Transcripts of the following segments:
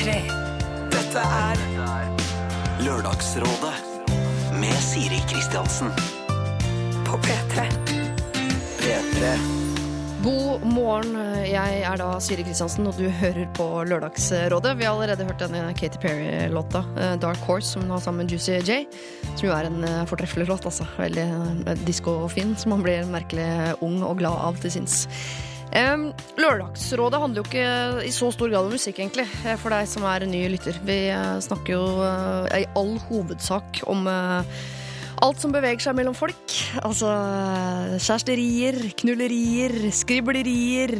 P3. Dette er Lørdagsrådet med Siri Kristiansen. på P3. P3. God morgen, jeg er da Siri Kristiansen, og du hører på Lørdagsrådet. Vi har allerede hørt denne Katy Perry-låta, eh, Dark Horse, som hun har sammen med Juicy J. Som jo er en eh, fortreffelig låt, altså. Veldig eh, disko-fin, så man blir merkelig ung og glad av til sinns. Em, Lørdagsrådet handler jo ikke i så stor grad om musikk, egentlig, eh, for deg som er ny lytter. Vi uh, snakker jo uh, i all hovedsak om uh, Alt som beveger seg mellom folk. Altså kjæresterier, knullerier, skriblerier.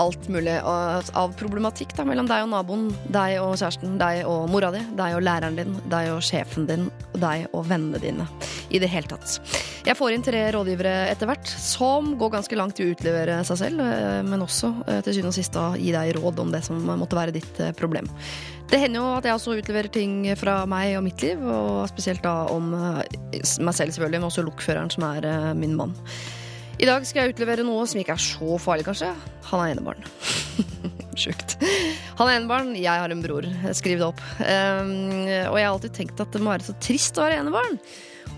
Alt mulig av problematikk da, mellom deg og naboen, deg og kjæresten, deg og mora di, deg og læreren din, deg og sjefen din, deg og vennene dine. I det hele tatt. Jeg får inn tre rådgivere etter hvert, som går ganske langt i å utlevere seg selv, eh, men også eh, til syvende og sist gi deg råd om det som måtte være ditt eh, problem. Det hender jo at jeg også utleverer ting fra meg og mitt liv, og spesielt da om meg selv selvfølgelig, men også lokføreren som er min mann. I dag skal jeg utlevere noe som ikke er så farlig, kanskje. Han er enebarn. Sjukt. Han er enebarn, jeg har en bror. Skriv det opp. Um, og jeg har alltid tenkt at det må være så trist å være enebarn.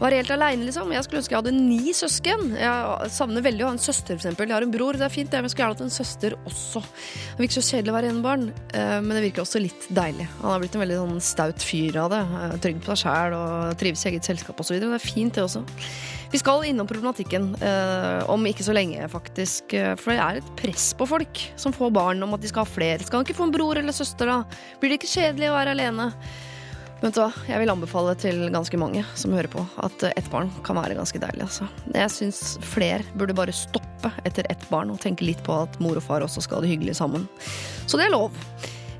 Være helt aleine, liksom. Jeg skulle ønske jeg hadde ni søsken. Jeg savner veldig å ha en søster, eksempel. Jeg har en bror, det er fint, jeg skulle gjerne hatt en søster også. Det virker så kjedelig å være enebarn, eh, men det virker også litt deilig. Han har blitt en veldig sånn staut fyr av det. Trygg på seg sjæl og trives i eget selskap osv. Det er fint, det også. Vi skal innom problematikken eh, om ikke så lenge, faktisk. eh, For det er et press på folk som får barn om at de skal ha flere. Skal han ikke få en bror eller søster, da? Blir det ikke kjedelig å være alene? Vet du hva, Jeg vil anbefale til ganske mange som hører på, at ett barn kan være ganske deilig. altså. Jeg syns flere burde bare stoppe etter ett barn og tenke litt på at mor og far også skal ha det hyggelig sammen. Så det er lov.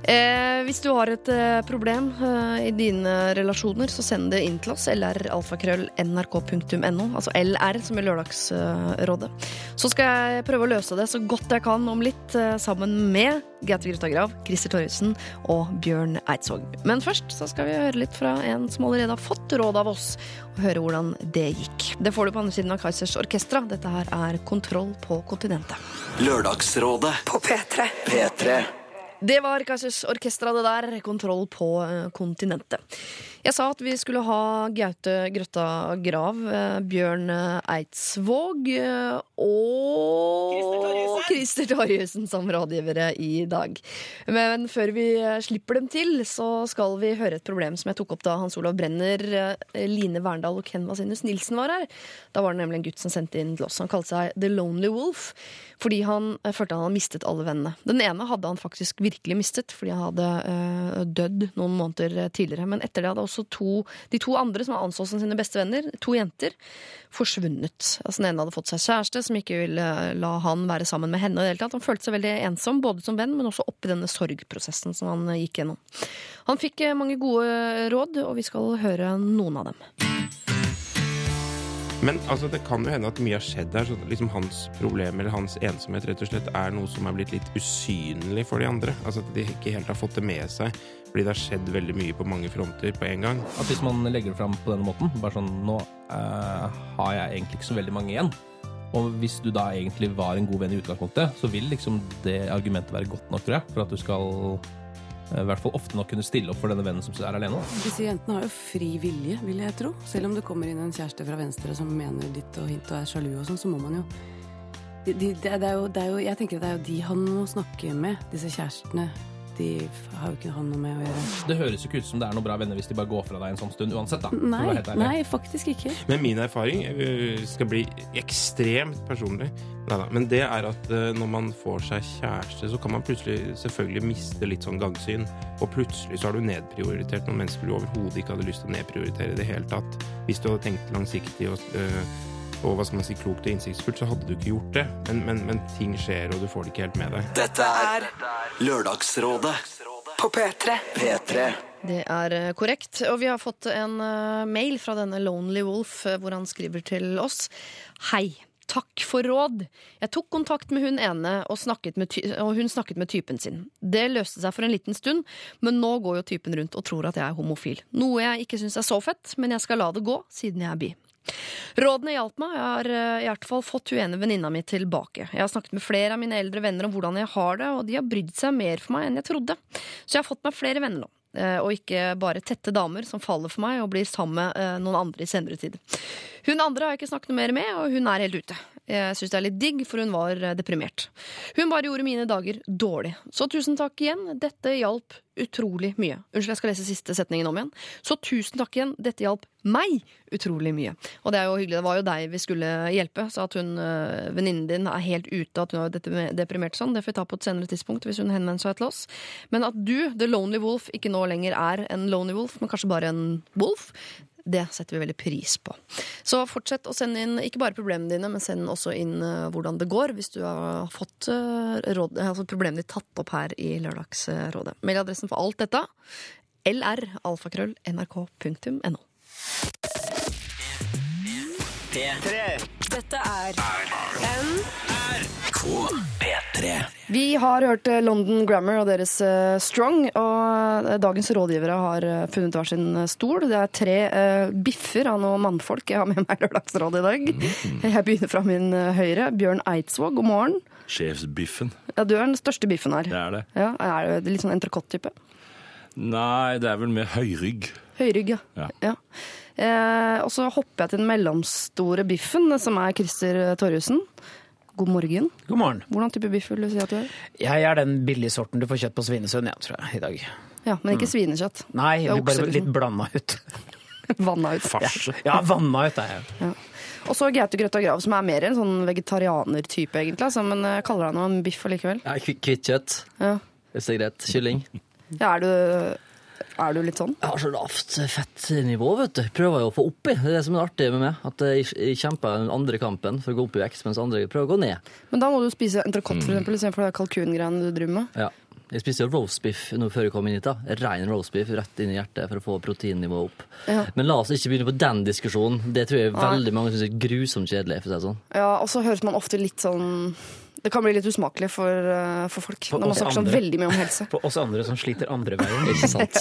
Eh, hvis du har et eh, problem eh, i dine relasjoner, så send det inn til oss. lralfakrøll.nrk.no. Altså LR, som i Lørdagsrådet. Så skal jeg prøve å løse det så godt jeg kan om litt, eh, sammen med Gaute Grøtta Grav, Christer Torjussen og Bjørn Eidsvåg. Men først så skal vi høre litt fra en som allerede har fått råd av oss, og høre hvordan det gikk. Det får du på andre siden av Kaizers Orkestra. Dette her er Kontroll på kontinentet. Lørdagsrådet. På P3. P3. Det var Kaizers Orkestra, det der. Kontroll på eh, kontinentet. Jeg sa at vi skulle ha Gaute Grøtta Grav, eh, Bjørn eh, Eidsvåg eh, og Christer Torjussen som rådgivere i dag. Men før vi slipper dem til, så skal vi høre et problem som jeg tok opp da Hans Olav Brenner, Line Verndal og Ken Vasinus Nilsen var her. Da var det nemlig en gutt som sendte inn til oss. Han kalte seg The Lonely Wolf fordi han følte han hadde mistet alle vennene. Den ene hadde han faktisk virkelig mistet, fordi han hadde dødd noen måneder tidligere. Men etter det hadde også to, de to andre som han anså som sine beste venner, to jenter, forsvunnet. Altså Den ene hadde fått seg kjæreste som ikke ville eh, la han være sammen med henne. i det hele tatt. Han følte seg veldig ensom, både som venn, men også oppi denne sorgprosessen som han eh, gikk gjennom. Han fikk eh, mange gode råd, og vi skal høre noen av dem. Men altså, det kan jo hende at mye har skjedd her. Så liksom hans problem eller hans ensomhet rett og slett er noe som er blitt litt usynlig for de andre. Altså At de ikke helt har fått det med seg. Fordi det har skjedd veldig mye på mange fronter på en gang. At hvis man legger det fram på denne måten, bare sånn Nå øh, har jeg egentlig ikke så veldig mange igjen. Og hvis du da egentlig var en god venn i utgangspunktet, så vil liksom det argumentet være godt nok, tror jeg, for at du skal i hvert fall ofte nok kunne stille opp for denne vennen som er alene. Disse jentene har jo fri vilje, vil jeg tro. Selv om det kommer inn en kjæreste fra venstre som mener ditt og hint og er sjalu og sånn, så må man jo de, de, det, er jo, det er jo Jeg tenker det er jo de han må snakke med, disse kjærestene. De har jo ikke han noe med å gjøre. Det høres jo ikke ut som det er noen bra venner hvis de bare går fra deg en sånn stund uansett, da. Nei, nei, faktisk ikke. Men min erfaring skal bli ekstremt personlig. Neida, Men det er at eh, når man får seg kjæreste, så kan man plutselig selvfølgelig miste litt sånn gangsyn. Og plutselig så har du nedprioritert noen mennesker du overhodet ikke hadde lyst til å nedprioritere i det hele tatt. Hvis du hadde tenkt langsiktig og, eh, og hva skal man si, klokt og innsiktsfullt, så hadde du ikke gjort det. Men, men, men ting skjer, og du får det ikke helt med deg. Dette er Lørdagsrådet. På P3. P3. Det er eh, korrekt. Og vi har fått en eh, mail fra denne Lonely Wolf eh, hvor han skriver til oss. Hei. Takk for råd. Jeg tok kontakt med hun ene, og, med ty og hun snakket med typen sin. Det løste seg for en liten stund, men nå går jo typen rundt og tror at jeg er homofil. Noe jeg ikke syns er så fett, men jeg skal la det gå, siden jeg er bi. Rådene hjalp meg. Jeg har eh, i hvert fall fått hun ene venninna mi tilbake. Jeg har snakket med flere av mine eldre venner om hvordan jeg har det, og de har brydd seg mer for meg enn jeg trodde. Så jeg har fått meg flere venner nå. eh, Og ikke bare tette damer som faller for meg og blir sammen med eh, noen andre i senere tid. Hun andre har jeg ikke snakket noe mer med, og hun er helt ute. Jeg syns det er litt digg, for hun var eh, deprimert. Hun bare gjorde mine dager dårlig. Så tusen takk igjen. Dette hjalp utrolig mye. Unnskyld, jeg skal lese siste setningen om igjen. Så tusen takk igjen. Dette hjalp meg utrolig mye. Og det er jo hyggelig. Det var jo deg vi skulle hjelpe. Så at hun, øh, venninnen din er helt ute, at hun har deprimert sånn, det får vi ta på et senere tidspunkt hvis hun henvender seg til oss. Men at du, the lonely wolf, ikke nå lenger er en lonely wolf, men kanskje bare en wolf, det setter vi veldig pris på. Så fortsett å sende inn ikke bare problemene dine, men send også inn øh, hvordan det går, hvis du har fått øh, råd, altså problemene ditt tatt opp her i Lørdagsrådet. Mailadressen for alt dette lralfakrøll.nrk.no. Dette er P3. Vi har hørt eh, London Grammar og deres eh, Strong, og eh, dagens rådgivere har funnet hver sin stol. Det er tre biffer av noe mannfolk jeg har med meg i Lørdagsrådet i dag. Jeg begynner fra min høyre. Bjørn Eidsvåg, god morgen. Sjefsbiffen. Ja, du er den største biffen her. Det er det. Ja, er det litt sånn entrecôte-type? Nei, det er vel mer høyrygg. Høyrygg, ja. Ja. Eh, og så hopper jeg til den mellomstore biffen, som er Christer Torjussen. God morgen. God morgen. Hvordan type biff vil du si at du er? Jeg er den billige sorten du får kjøtt på Svinesund, ja, tror jeg, i dag. Ja, Men ikke svinekjøtt. Nei, Det er jeg blir bare litt liksom. blanda ut. Vanna ut. Farse. Ja, vanna ut er jeg. Og så Gaute Grøtta Grav, som er mer en sånn vegetarianer-type, egentlig. Altså, men jeg kaller deg noe en biff allikevel. Ja, kvi- Hvitt kjøtt, Ja. hvis det er greit. Kylling. Ja, er, du, er du litt sånn? Jeg har så lavt fettnivå, vet du. Prøver jo å få oppi. Det er det som er artig med meg. At jeg kjemper den andre kampen for å gå opp i vekst, mens andre prøver å gå ned. Men da må du spise entrecôte, for eksempel, istedenfor det kalkungreiene du driver med. Ja. Jeg spiste roastbiff nå før jeg kom inn hit. da. Rein roastbiff rett inn i hjertet for å få proteinnivået opp. Ja. Men la oss ikke begynne på den diskusjonen. Det tror jeg Nei. veldig mange syns er grusomt kjedelig. for å si det sånn. Ja, Og så høres man ofte litt sånn Det kan bli litt usmakelig for, eh, for folk på når man snakker sånn veldig mye om helse. På oss andre som sliter andre veien. Ikke sant?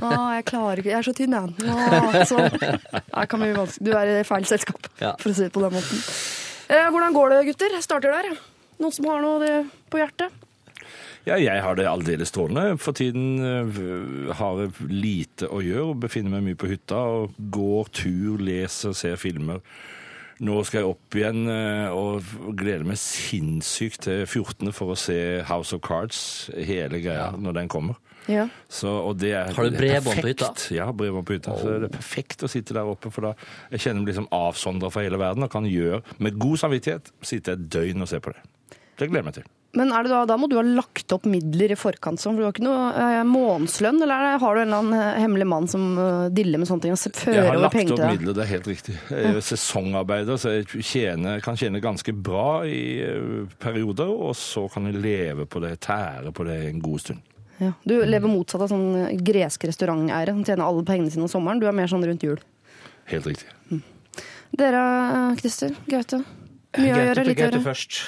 Å, jeg klarer ikke Jeg er så tynn, jeg. Å, så. Det kan bli vanskelig. Du er i feil selskap, Ja. for å si det på den måten. Eh, hvordan går det, gutter? Jeg starter der. Noen som har noe på hjertet? Ja, jeg har det aldeles strålende. For tiden øh, har jeg lite å gjøre og befinner meg mye på hytta. og Går tur, leser, ser filmer. Nå skal jeg opp igjen øh, og gleder meg sinnssykt til 14. for å se House of Cards, hele greia, når den kommer. Ja. Så, og det er, Har du bredbånd på hytta? Ja, bredbånd på hytta. Så det er perfekt å sitte der oppe, for da jeg kjenner meg liksom avsondra fra hele verden og kan gjøre, med god samvittighet, sitte et døgn og se på det. Det gleder jeg meg til. Men da, da må du ha lagt opp midler i forkant, sånn, for du har ikke noe eh, månedslønn? Eller er har du en eller annen eh, hemmelig mann som eh, diller med sånne ting og Jeg fører har over lagt penger opp til deg? midler, det er helt riktig. Jeg er sesongarbeider, så jeg tjener, kan tjene ganske bra i eh, perioder, og så kan jeg leve på det, tære på det en god stund. Ja. Du lever motsatt av sånn gresk restauranteiere som tjener alle pengene sine om sommeren. Du er mer sånn rundt jul. Helt riktig. Dere, eh, Christer, Gaute? Mye å gjøre, litt å gjøre. først.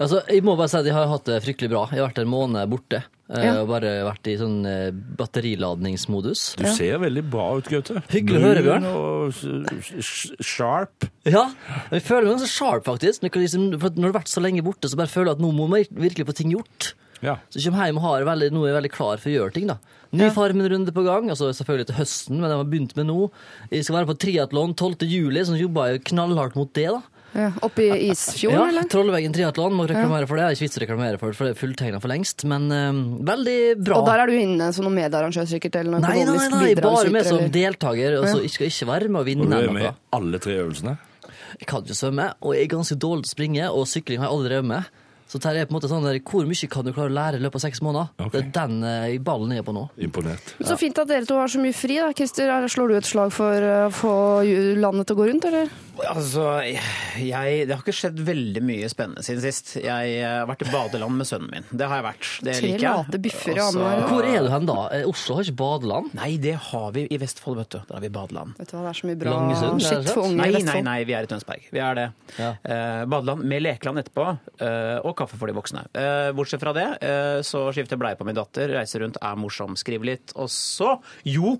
Altså, jeg må bare si at jeg har hatt det fryktelig bra. Jeg har vært en måned borte. eh, Ja. Og bare vært i sånn eh, batteriladningsmodus. Du ser veldig bra ut, Gaute. Hyggelig å høre, Bjørn. Og sharp. Ja, jeg føler meg ganske sharp, faktisk. Når, jeg liksom, for at når du har vært så lenge borte, så bare føler jeg at nå må man virkelig få ting gjort. Ja. Så jeg kommer hjem og har veldig, nå er jeg veldig klar for å gjøre ting. da. Ny Farmen-runde på gang, altså selvfølgelig til høsten, men jeg har begynt med nå. Jeg skal være på triatlon 12. juli, så jobber jeg knallhardt mot det. da. Ja, Oppe i Isfjorden, Ja, eller? Trollveggen triatlon, må reklamere for det. Jeg har ikke vits å reklamere for det, for det er fulltegna for lengst. Men um, veldig bra. Og der er du inne som noen medarrangør, sikkert? Eller noen Nei, nei, nei, nei, bare med som eller? deltaker. Og så Ja. skal ikke være med å Og vinne du er med i alle tre øvelsene. Jeg kan ikke svømme, og jeg er ganske dårlig til å springe, og sykling har jeg aldri drevet med. Så dette er på en måte sånn der, hvor mye kan du klare å lære i løpet av seks måneder? Okay. Det er den eh, ballen jeg er på nå. Imponert. Så fint at dere to har så mye fri. da. Christer, er- slår du et slag for eh, å få landet til å gå rundt, eller? Altså, jeg, det har ikke skjedd veldig mye spennende siden sist. Jeg eh, har vært i badeland med sønnen min. Det har jeg vært. Det Tre liker jeg. late biffer i Og så- annenhver. Hvor er du hen da? Eh, Oslo har ikke badeland? Nei, det har vi i Vestfold, vet du. Der har vi badeland. Vet du hva, det er så mye bra Langesund, shit for unge Nei, Vestfold. nei, nei, nei, vi er i Tønsberg. Vi er det. Ja. Eh, badeland med lekeland etterpå, eh, og kaffe for de voksne. Eh, bortsett fra det, eh, så skifter bleie på min datter, reiser rundt, er morsom, skriver litt. Og så, jo,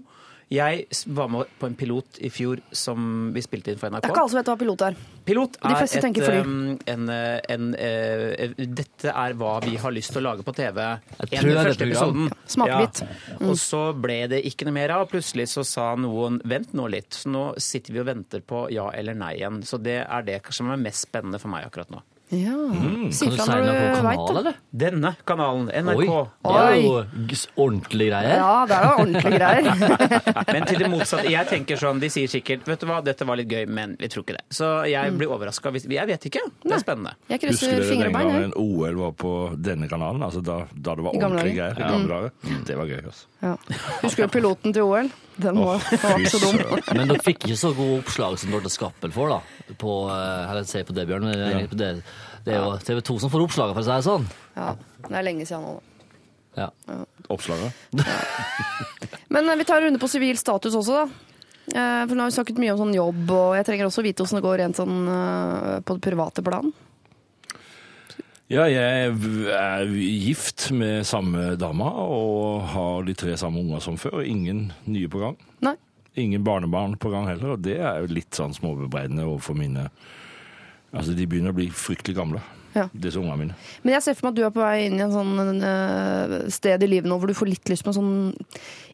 Jeg var med på en pilot i fjor som vi spilte inn for NRK. Det er ikke alle som vet hva pilot er. Pilot De fleste er et, tenker fly. en, eh, en, eh, Dette er hva vi har lyst til å lage på TV. Et En den første episoden. Smakebit. Ja. Og så ble det ikke noe mer av. Plutselig så sa noen 'vent nå litt'. Så nå sitter vi og venter på ja eller nei igjen. Så det er det som er mest spennende for meg akkurat nå. Ja. Si Kan du fra si når noe på du veit kanal, det. eller? Denne kanalen, Oi, NRK. det er jo ordentlige greier. Ja, det er jo ordentlige greier. Men til det motsatte. Jeg tenker sånn, De sier sikkert vet du hva, dette var litt gøy, men vi tror ikke det. Så jeg blir overraska. Jeg vet ikke. Det er spennende. Jeg Husker krysser dere fingre den og bein. jeg. gangen OL var på denne kanalen? Altså da, da det var ordentlige greier? I gamle dager. Det var gøy, altså. Ja. Husker du piloten til OL? Den var, oh, var ikke så dum. Men dere fikk ikke så gode oppslag som Dorte Skappel får, da. På, eh, eller si på det, Bjørn. men ja. på Det, det er jo TV 2 som får oppslaget, for å si det sånn. Ja, det er lenge siden nå. da. Ja. Oppslaget. Men eh, vi tar en runde på sivil status også, da. Eh, For nå har vi snakket mye om sånn jobb, og jeg trenger også vite hvordan det går rent sånn på det private plan. Ja, jeg er gift med samme dama og har de tre samme unger som før. Ingen nye på gang. Nei. Ingen barnebarn på gang heller, og det er jo litt sånn småbebreidende overfor mine Altså, de begynner å bli fryktelig gamle, Ja. disse ungene mine. Men jeg ser for meg at du er på vei inn i en sånn eh, sted i livet nå hvor du får litt lyst på en sånn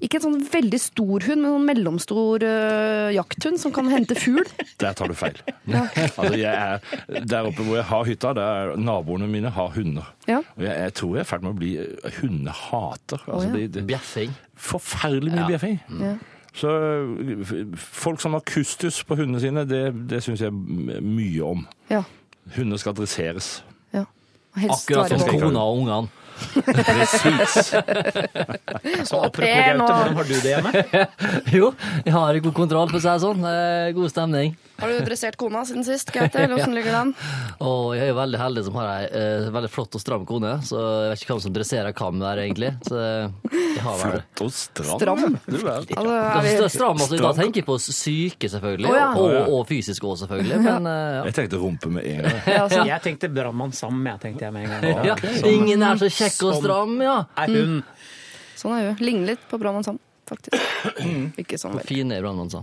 Ikke en sånn veldig stor hund, men en sånn mellomstor uh, jakthund som kan hente fugl. Der tar du feil. Altså, jeg er, der oppe hvor jeg har hytta, der naboene mine har hunder. Ja. Og jeg, jeg tror jeg er i ferd med å bli hundehater. Altså, ja. det, det, Bjeffing. forferdelig mye Ja. bjeffing. Ja. Så folk som har kustus på hundene sine, det, det syns jeg mye om. Ja. Hunder skal dresseres. Akkurat som kona og ungene. Presis. Så apropos Gaute, hvordan har du det hjemme? Jo, jeg har god kontroll, for å si det sånn. Eh, God stemning. Har du dressert kona siden sist, Gaute? Eller hvordan ligger den? Og jeg er jo veldig heldig som har ei eh, veldig flott og stram kone, så jeg vet ikke hvem som dresserer hvem der, egentlig. Så jeg har vel Flott og stram. Stram. Du vel. Altså, er vi, er stram, altså, Da tenker jeg på syke, selvfølgelig. Oh, ja. og, og fysisk òg, selvfølgelig. Men eh, ja. Jeg tenkte rumpe med en gang. ja, altså, Jeg tenkte Brannmann Sam, jeg tenkte jeg med en gang. ja. Ingen er så kjekk Sånn. ja. Er hun sånn er hun. Ligner litt på Brannmann Sam, faktisk. Ikke sånn veldig. Fine brannmann sa.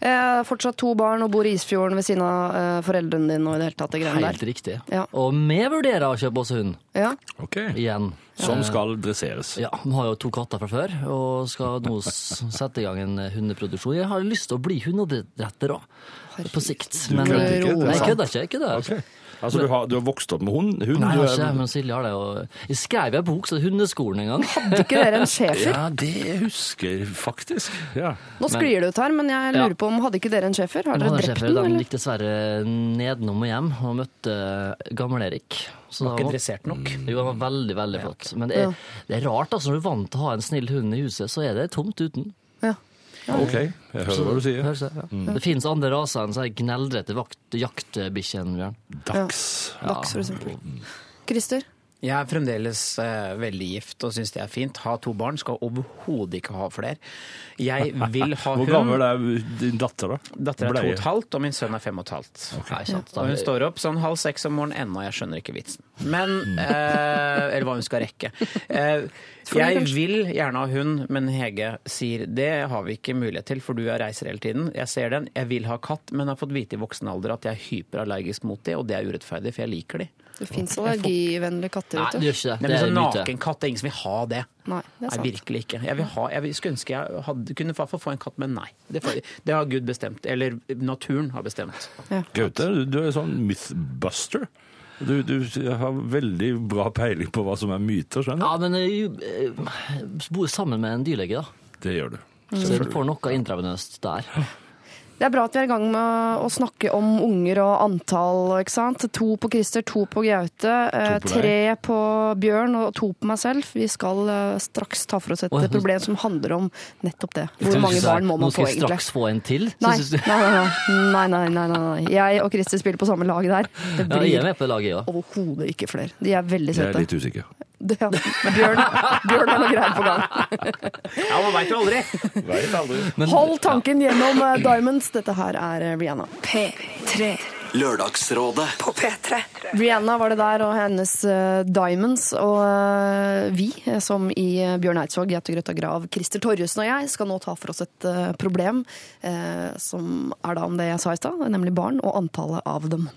Eh, fortsatt to barn og bor i Isfjorden ved siden av eh, foreldrene dine og i det hele tatt det greiene Helt der. riktig. Ja. Og vi vurderer å kjøpe oss hund Ja. Ok. igjen. Som skal dresseres. Ja, Vi har jo to katter fra før, og skal nå s- sette i gang en hundeproduksjon. Jeg har lyst til å bli hundeoppdretter òg, på sikt. Men kødder ikke, det er Nei, jeg kødder ikke. Jeg kødder. Ok. Altså, du har, du har vokst opp med hund? hund Nei, du jeg har ikke, men Silje har det. Og jeg skrev en bok, så hundeskolen en gang. Hadde ikke dere en schæfer? Ja, det husker jeg faktisk. Ja. Nå sklir det ut her, men jeg lurer Ja. på om hadde ikke dere en schæfer? Har dere drept sjefer, den, Den gikk dessverre nedenom og hjem og møtte Gamle-Erik. Så var ikke dressert nok? Jo, han var veldig, veldig flott. Men det er, det er rart, altså. Når du er vant til å ha en snill hund i huset, så er det tomt uten. OK, jeg hører hva du sier. Høres det, ja. Det finnes andre raser enn sånn gneldrete jaktbikkjer. jaktbikkjen, Ja. Dags. For eksempel. Christer? Jeg er fremdeles eh, veldig gift og syns det er fint. Ha to barn, skal overhodet ikke ha flere. Jeg vil ha Hvor hund. gammel er din datter, da? Datter er to og et halvt, og min sønn er fem og et halvt. Sant. Da, Og hun står opp sånn halv seks om morgenen ennå, jeg skjønner ikke vitsen. Men eh, Eller hva hun skal rekke. Eh, jeg vil gjerne ha hund, men Hege sier det har vi ikke mulighet til, for du er reiser hele tiden. Jeg ser den. Jeg vil ha katt, men har fått vite i voksen alder at jeg er hyperallergisk mot det, og det er urettferdig, for jeg liker de. Det fins allergivennlige katter, nei, det du. gjør ikke det. Nei, Det men er sånn nakenkatt, det er ingen som vil ha det. Nei, det er sant. Nei, virkelig ikke. Jeg, vil ha, jeg skulle ønske jeg hadde, kunne i hvert fall få en katt, men nei. Det, får, det har Gud bestemt. Eller naturen har bestemt. Gaute, du- du er sånn mythbuster. Du, du har veldig bra peiling på hva som er myter, skjønner Ja, men jeg jeg bor sammen med en dyrlege, da. Det gjør du. Så du får noe intravenøst der. Det er bra at vi er i gang med å snakke om unger og antall. ikke sant? To på Christer, to på Gaute, eh, To på tre på Bjørn og to på meg selv. Vi skal eh, straks ta for oss et problem som handler om nettopp det. Hvor mange barn må man få, egentlig? Nå skal jeg straks få en til. Nei, nei, nei, nei, nei, nei, nei. Jeg og Christer spiller på samme lag der. Det blir ja. overhodet ikke flere. De er veldig Jeg er litt usikker. Det, ja. Bjørn, Bjørn har noe greier på gang. Ja, man veit jo aldri! Hold tanken gjennom eh, Diamonds. Dette her er eh, Rihanna. P3. Lørdagsrådet. På P3. Rihanna var det der, og hennes uh, Diamonds. Og uh, vi, eh, som i Bjørn Eidsvåg, Jette Grøtta Grav, Christer Torjussen og jeg, skal nå ta for oss et uh, problem som er da om det jeg sa i stad, nemlig barn og antallet av dem.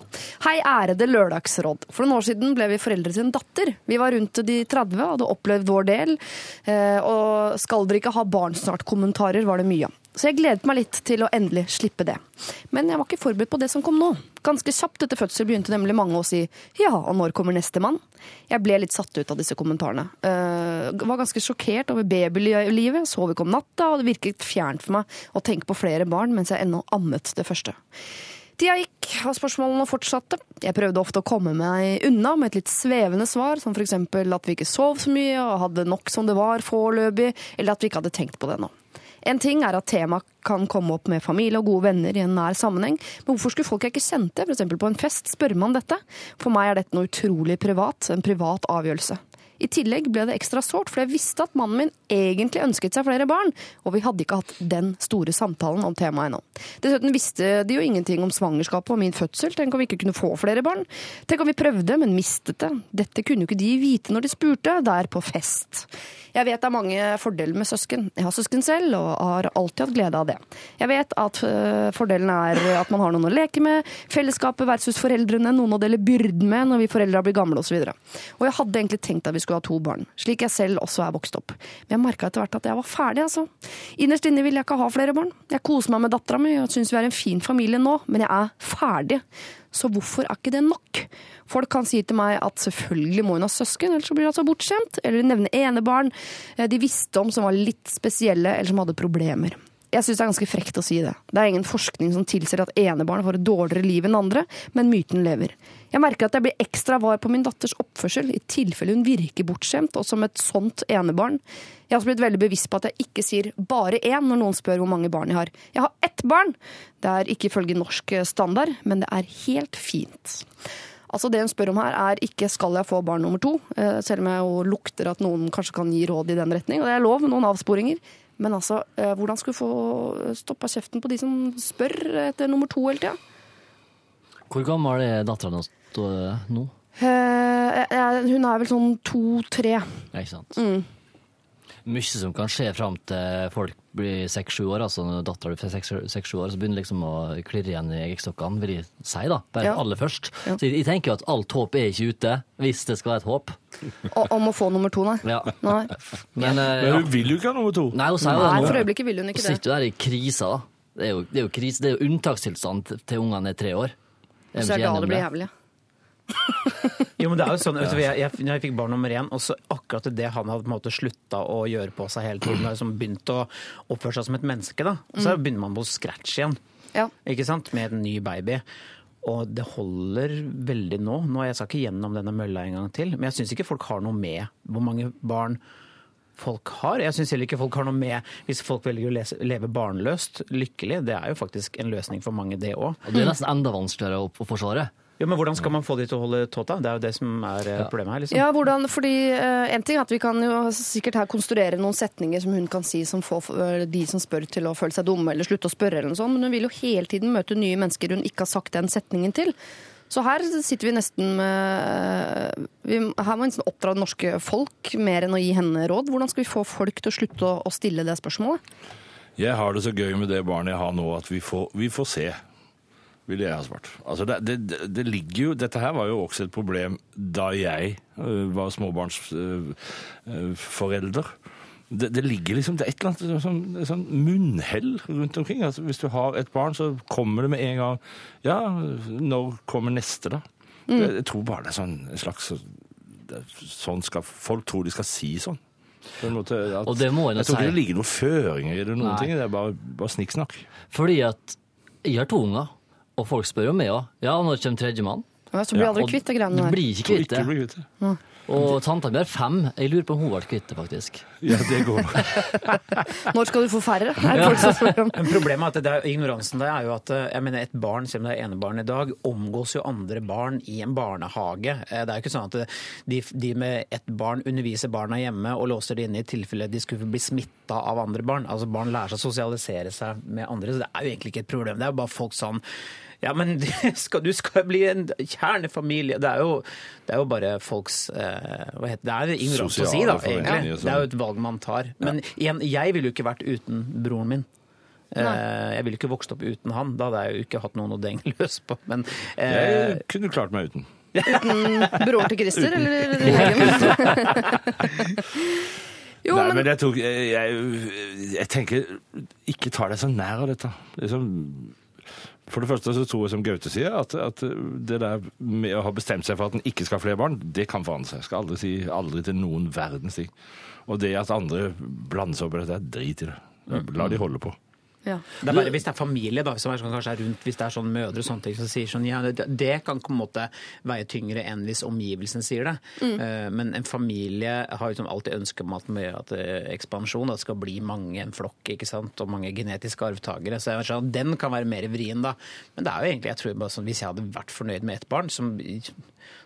Hei, ærede Lørdagsråd. For noen år siden ble vi foreldre til en datter. Vi var rundt de 30 og hadde opplevd vår del. Og skal dere ikke ha barn snart-kommentarer var det mye av. Så jeg gledet meg litt til å endelig slippe det. Men jeg var ikke forberedt på det som kom nå. Ganske kjapt etter fødsel begynte nemlig mange å si ja, og når kommer nestemann? Jeg ble litt satt ut av disse kommentarene. Uh, var ganske sjokkert over babylivet, sov ikke om natta, og det virket fjernt for meg å tenke på flere barn mens jeg ennå ammet det første. Tida gikk, og spørsmålene fortsatte. Jeg prøvde ofte å komme meg unna med et litt svevende svar, som f.eks. at vi ikke sov så mye og hadde nok som det var foreløpig, eller at vi ikke hadde tenkt på det ennå. En ting er at temaet kan komme opp med familie og gode venner i en nær sammenheng, men hvorfor skulle folk jeg ikke kjente, f.eks. på en fest, spørre meg om dette? For meg er dette noe utrolig privat, en privat avgjørelse. I tillegg ble det ekstra sårt, for jeg visste at mannen min egentlig ønsket seg flere barn, og vi hadde ikke hatt den store samtalen om temaet ennå. Dessuten visste de jo ingenting om svangerskapet og min fødsel, tenk om vi ikke kunne få flere barn? Tenk om vi prøvde, men mistet det? Dette kunne jo ikke de vite når de spurte, der på fest. Jeg vet det er mange fordeler med søsken. Jeg har søsken selv, og har alltid hatt glede av det. Jeg vet at øh, fordelen er at man har noen å leke med, fellesskapet versus foreldrene, noen å dele byrden med når vi foreldre blir gamle osv. Og, og jeg hadde egentlig tenkt at vi skulle ha to barn, slik jeg selv også er vokst opp. Men jeg merka etter hvert at jeg var ferdig, altså. Innerst inne vil jeg ikke ha flere barn. Jeg koser meg med dattera mi og syns vi er en fin familie nå, men jeg er ferdig. Så hvorfor er ikke det nok? Folk kan si til meg at selvfølgelig må hun ha søsken, ellers så blir hun altså bortskjemt. Eller nevne enebarn eh, de visste om som var litt spesielle, eller som hadde problemer. Jeg syns det er ganske frekt å si det. Det er ingen forskning som tilsier at enebarn får et dårligere liv enn andre, men myten lever. Jeg merker at jeg blir ekstra var på min datters oppførsel, i tilfelle hun virker bortskjemt, og som et sånt enebarn. Jeg har også blitt veldig bevisst på at jeg ikke sier bare én når noen spør hvor mange barn jeg har. Jeg har ett barn! Det er ikke ifølge norsk standard, men det er helt fint. Altså Det hun spør om her, er ikke 'skal jeg få barn nummer to', eh, selv om jeg jo lukter at noen kanskje kan gi råd i den retning. Og det er lov, noen avsporinger. Men altså, eh, hvordan skal vi få stoppa kjeften på de som spør etter nummer to hele tida? Hvor gammel er dattera nå? Eh, eh, hun er vel sånn to-tre. Ikke sant. Mm. Mye som kan skje fram til folk blir seks-sju år. altså Når dattera blir seks-sju år, så begynner liksom å klirre igjen i eggstokkene, vil jeg si, da. Bare Ja. aller først. Ja. Så jeg, jeg tenker jo at alt håp er ikke ute, hvis det skal være et håp. Og, om å få nummer to, nei. Ja. nei. Men, uh, Men ja. hun vil jo ikke ha nummer to. Nei, hun sier jo Nei, det for øyeblikket vil hun ikke det. Hun sitter jo der i krisa, da. Det er jo, det er jo, krise, det er jo unntakstilstand til- ungene er tre år. Så er det da det blir jævlig. Jo, men det er jo sånn, vet du, jeg, jeg, jeg fikk barn nummer én, og så akkurat det han hadde på en måte slutta å gjøre på seg hele tiden, og liksom begynt å oppføre seg som et menneske, da, så begynner man på scratch igjen. Ja. Ikke sant? Med en ny baby. Og det holder veldig nå. nå jeg skal ikke gjennom denne mølla en gang til, men jeg syns ikke folk har noe med hvor mange barn folk har. Jeg syns heller ikke folk har noe med hvis folk velger å lese, leve barnløst, lykkelig. Det er jo faktisk en løsning for mange, det òg. Og det er nesten enda vanskeligere å forsvare. Ja, men hvordan skal man få de til å holde tåta? Det er jo det som er ja. problemet her. liksom. Ja, hvordan, fordi uh, En ting er at vi kan jo sikkert her konstruere noen setninger som hun kan si som får eh, de som spør til å føle seg dumme eller slutte å spørre, eller noe sånt, men hun vil jo hele tiden møte nye mennesker hun ikke har sagt den setningen til. Så her sitter vi nesten med vi, Her må vi nesten oppdra det norske folk mer enn å gi henne råd. Hvordan skal vi få folk til å slutte å, å stille det spørsmålet? Jeg har det så gøy med det barnet jeg har nå, at vi får, vi får se. Ville jeg ha svart. Altså det, det, det- ligger jo, Dette her var jo også et problem da jeg øh, var småbarnsforelder. Det, det ligger liksom det er et eller annet sånn, sånn munnhell rundt omkring. Altså, hvis du har et barn, så kommer det med en gang Ja, når kommer neste, da? Jeg, jeg tror bare det er sånn en slags Sånn skal folk tror de skal si sånn. På en måte, at, Og det må jeg jeg tror ikke det ligger noen føringer i det, noen Nei. ting. Det er bare, bare snikksnakk. Fordi at jeg har to unger, og folk spør jo meg òg. Ja, når kommer tredjemann? Ja, så blir Ja, du aldri kvitt de greiene Du blir ikke kvitt ikke det. Og tanta mi har fem. Jeg lurer på om hun ble kvitt det, faktisk. Ja, det går. Når skal du få færre? Er folk som. Men problemet er at det er, ignoransen der er jo at eh, jeg mener et barn, selv om det er enebarn i dag, omgås jo andre barn i en barnehage. Eh, Det er jo ikke sånn at de, de med ett barn underviser barna hjemme og låser det inne i tilfelle de skulle bli smitta av andre barn. Altså Barn lærer seg å sosialisere seg med andre, så det er jo egentlig ikke et problem. Det er jo bare folk sånn Ja, men du skal, du skal bli en kjernefamilie. Det er jo, det er jo bare folks eh, Hva heter det? Det er ignorant å si, da, egentlig. sånn. Det er jo et valg man tar. Men igjen, jeg ville jo ikke vært uten broren min. Nei. jeg ville ikke vokst opp uten han. Da hadde jeg jo ikke hatt noen å denge løs på. Men eh, Jeg kunne klart meg uten. Uten Broren til Christer, eller? Jo, Nei, men men jeg, tok, jeg, jeg, jeg tenker Ikke ta deg så nær av dette. Liksom, for det første så tror jeg, som Gaute sier, at, at det der med å ha bestemt seg for at en ikke skal ha flere barn, det kan forandre seg. Jeg skal aldri si aldri til noen verdens ting. Og det at andre blander seg opp i dette, drit i det. La de holde på. Ja. Det er bare hvis det er familie da, som er sånn, kanskje er rundt, hvis det er sånn mødre og sånne ting som sier sånn, ja, det, det kan på en måte veie tyngre enn hvis omgivelsen sier det. Eh, men en familie har sånn alltid ønske om at, med at eh, ekspansjon, at det skal bli mange, en flokk, ikke sant, og mange genetiske arvtakere. Så jeg sånn, den kan være mer vrien da. Men det er jo egentlig, jeg tror bare sånn, hvis jeg hadde vært fornøyd med ett barn, som,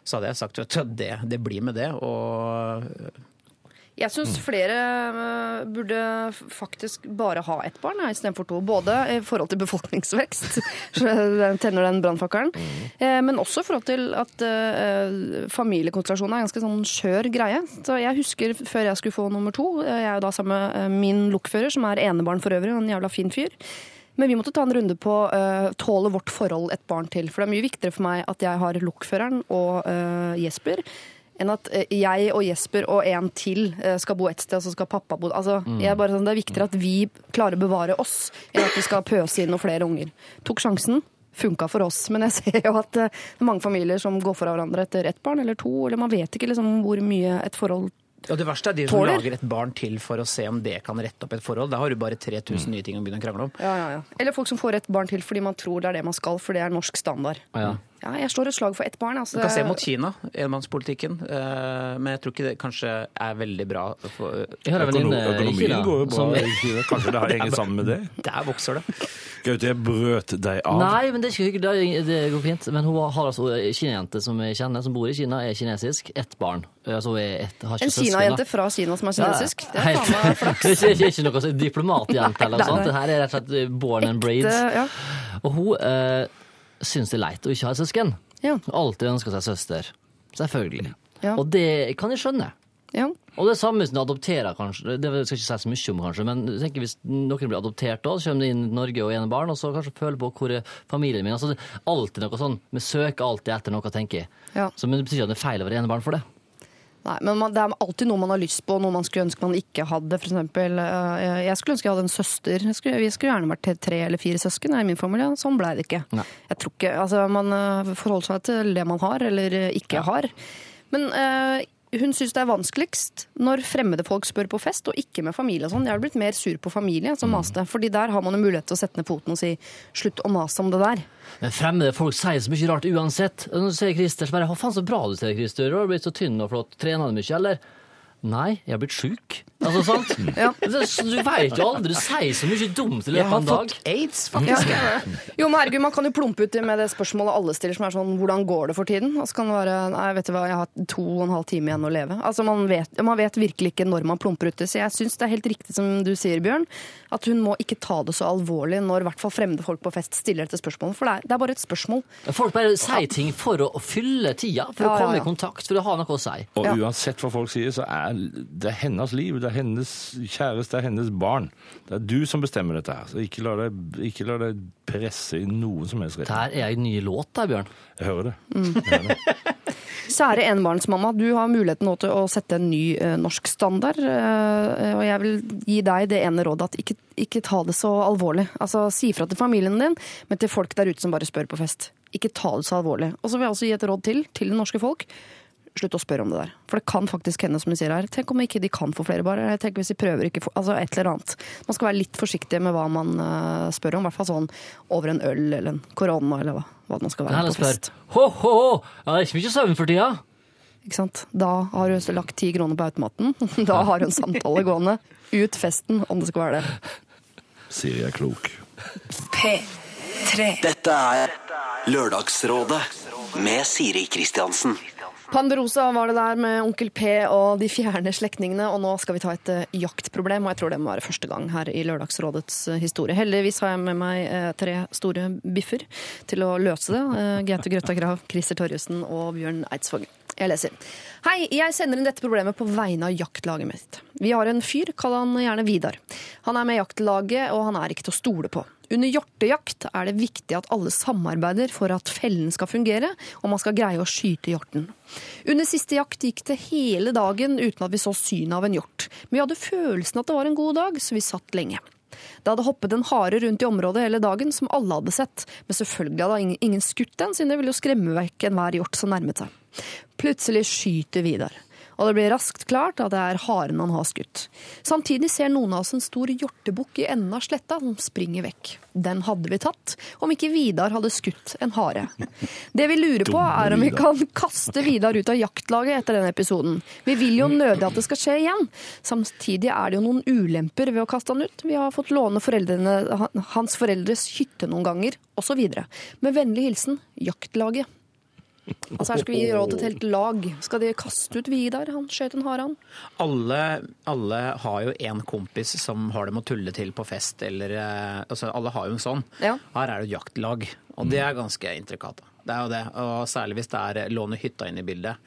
så hadde jeg sagt at det, det blir med det. Og Jeg syns flere øh, burde faktisk bare ha ett barn istedenfor to. Både i forhold til befolkningsvekst, så den tenner den brannfakkelen, eh, men også i forhold til at eh, familiekonstellasjonen er en ganske sånn skjør greie. Så jeg husker før jeg skulle få nummer to, eh, jeg er jo da sammen med eh, min lokfører, som er enebarn for øvrig, en jævla fin fyr. Men vi måtte ta en runde på uh, tåler vårt forhold et barn til. For det er mye viktigere for meg at jeg har lokføreren og uh, Jesper, enn at eh, jeg og Jesper og en til eh, skal bo et sted, og så skal pappa bo altså, jeg er bare sånn, Det er viktigere at vi klarer å bevare oss, enn at vi skal pøse inn noen flere unger. Tok sjansen. Funka for oss, men jeg ser jo at eh, det er mange familier som går fra hverandre etter ett barn eller to. eller Man vet ikke liksom hvor mye et forhold Ja, det verste er de som Tåler. lager et barn til for å se om det kan rette opp et forhold. Da har du bare 3000 nye ting å begynne å krangle om. ja, ja, ja. Eller folk som får et barn til fordi man tror det er det man skal, for det er norsk standard. Ja. Ja, jeg slår et slag for ett barn. Altså, Du kan se mot Kina, enmannspolitikken, eh, men jeg tror ikke det kanskje er veldig bra. For, venninne i økonomien Kina går jo bra i Kina. Kanskje det har hengt sammen med det? der vokser det. Gaute, jeg brøt deg av. Nei, men det er ikke. Det, det går fint. Men hun har altså en kinajente som jeg kjenner, som bor i Kina, er kinesisk. Ett barn. Altså, hun er ett, har ikke En. Kinajente fra Kina som er kinesisk. Det er faen meg flaks. Det er ikke, ikke noe diplomatjente eller noe sånt. Det her er rett og slett born and breed. Ja. Og hun eh, syns det er leit å ikke ha søsken. Ja. Alltid ønsker seg søster. Selvfølgelig. Ja. Og det kan jeg skjønne. Ja. Og det samme hvis du adopterer, kanskje. Det skal ikke si så mye om, kanskje, men tenker hvis noen blir adoptert da, så kommer de inn i Norge og ene barn, og så kanskje føler på hvor er familien min. Altså, er alltid noe sånn, Vi søker alltid etter noe, tenker jeg. Ja. Så, men det betyr ikke at det er feil å være enebarn for det. Nei, men man, det er alltid noe man har lyst på, noe man skulle ønske man ikke hadde. For eksempel, eh, jeg skulle ønske jeg hadde en søster. Skulle, vi skulle gjerne vært tre eller fire søsken i min familie. Sånn ble det ikke. Nei. Jeg tror ikke, altså Man eh, forholder seg til det man har, eller ikke ikke har. Men eh, hun syns det er vanskeligst når fremmede folk spør på fest, og ikke med familie og sånn. Jeg har blitt mer sur på familie som maste, fordi der har man jo mulighet til å sette ned foten og si slutt å mase om det der. Men fremmede folk sier så mye rart uansett. Nå ser Christer så bare 'hva faen, så bra du ser, Christer. Du har blitt så tynn og flott. Trener du mye, eller?' Nei, jeg har blitt sjuk. Altså, sant? Ja. Du veit jo aldri. Du sier så mye dumt i Jeg løpet av har en dag. fått aids, faktisk. Jo, men herregud, Man kan jo plumpe uti med det spørsmålet alle stiller, som er sånn Hvordan går det for tiden? Og så kan det være Nei, vet du hva, jeg har to og en halv time igjen å leve. Altså, Man vet, man vet virkelig ikke når man plumper uti. Så jeg syns det er helt riktig som du sier, Bjørn, at hun må ikke ta det så alvorlig når i hvert fall fremmede folk på fest stiller dette spørsmålet. For det er, det er bare et spørsmål. Folk bare sier ting for å fylle tida, for Ja, å komme ja. i kontakt, for å ha noe å si. Og uansett hva folk sier, så er det hennes liv, det er hennes kjæreste, det er hennes barn. Det er du som bestemmer dette her, så ikke la deg, ikke la deg presse i noen som helst Det retning. her er en ny låt der, Bjørn. Jeg hører det. Kjære enbarnsmamma, du har muligheten nå til å sette en ny uh, norsk standard. Uh, og jeg vil gi deg det ene rådet at ikke, ikke ta det så alvorlig. Altså, Si fra til familien din, men til folk der ute som bare spør på fest. Ikke ta det så alvorlig. Og så vil jeg også gi et råd til til det norske folk. Slutt å spørre om det der. For det kan faktisk hende, som du sier her. Tenk om ikke de kan få flere barn. Jeg tenker hvis de prøver ikke få, Altså et eller annet. Man skal være litt forsiktig med hva man uh, spør om. I hvert fall sånn over en øl eller en korona eller hva, hva det nå skal være på fest. Ho, ho, ho! Ja, det er ikke mye søvn for tida. Ikke sant? Da har hun lagt ti kroner på automaten. Da har hun samtale gående. Ut festen, om det skal være det. Siri er klok. P3. Dette er Lørdagsrådet med Siri Kristiansen. Panderosa var det der med Onkel P og de fjerne slektningene, og nå skal vi ta et eh, jaktproblem, og jeg tror det må være første gang her i Lørdagsrådets eh, historie. Heldigvis har jeg med meg eh, tre store biffer til å løse det. Gaute Grøtta Grav, Christer Torjussen og Bjørn Eidsvåg. Jeg leser. Hei, jeg sender inn dette problemet på vegne av jaktlaget mitt. Vi har en fyr, kall han gjerne Vidar. Han er med i jaktlaget, og han er ikke til å stole på. Under hjortejakt er det viktig at alle samarbeider for at fellen skal fungere, og man skal greie å skyte hjorten. Under siste jakt gikk det hele dagen uten at vi så synet av en hjort. Men vi hadde følelsen at det var en god dag, så vi satt lenge. Det hadde hoppet en hare rundt i området hele dagen, som alle hadde sett. Men selvfølgelig hadde ingen, skutt den, siden det ville jo skremme vekk enhver hjort som nærmet seg. Plutselig skyter Vidar. Og det blir raskt klart at det er haren han har skutt. Samtidig ser noen av oss en stor hjortebukk i enden av sletta som springer vekk. Den hadde vi tatt, om ikke Vidar hadde skutt en hare. Det vi lurer på, er om vi kan kaste Vidar ut av jaktlaget etter den episoden. Vi vil jo nødig at det skal skje igjen. Samtidig er det jo noen ulemper ved å kaste han ut. Vi har fått låne foreldrene, hans foreldres hytte noen ganger, osv. Med vennlig hilsen jaktlaget. Altså Her skal vi gi råd til et helt lag. Skal de kaste ut Vidar? Han skjøt en hare, han. Alle, alle har jo en kompis som har dem å tulle til på fest, eller eh, altså, Alle har jo en sånn. Ja. Her er det et jaktlag, og det er ganske intrikat. Det er jo det, og Særlig hvis det er låne hytta inn i bildet.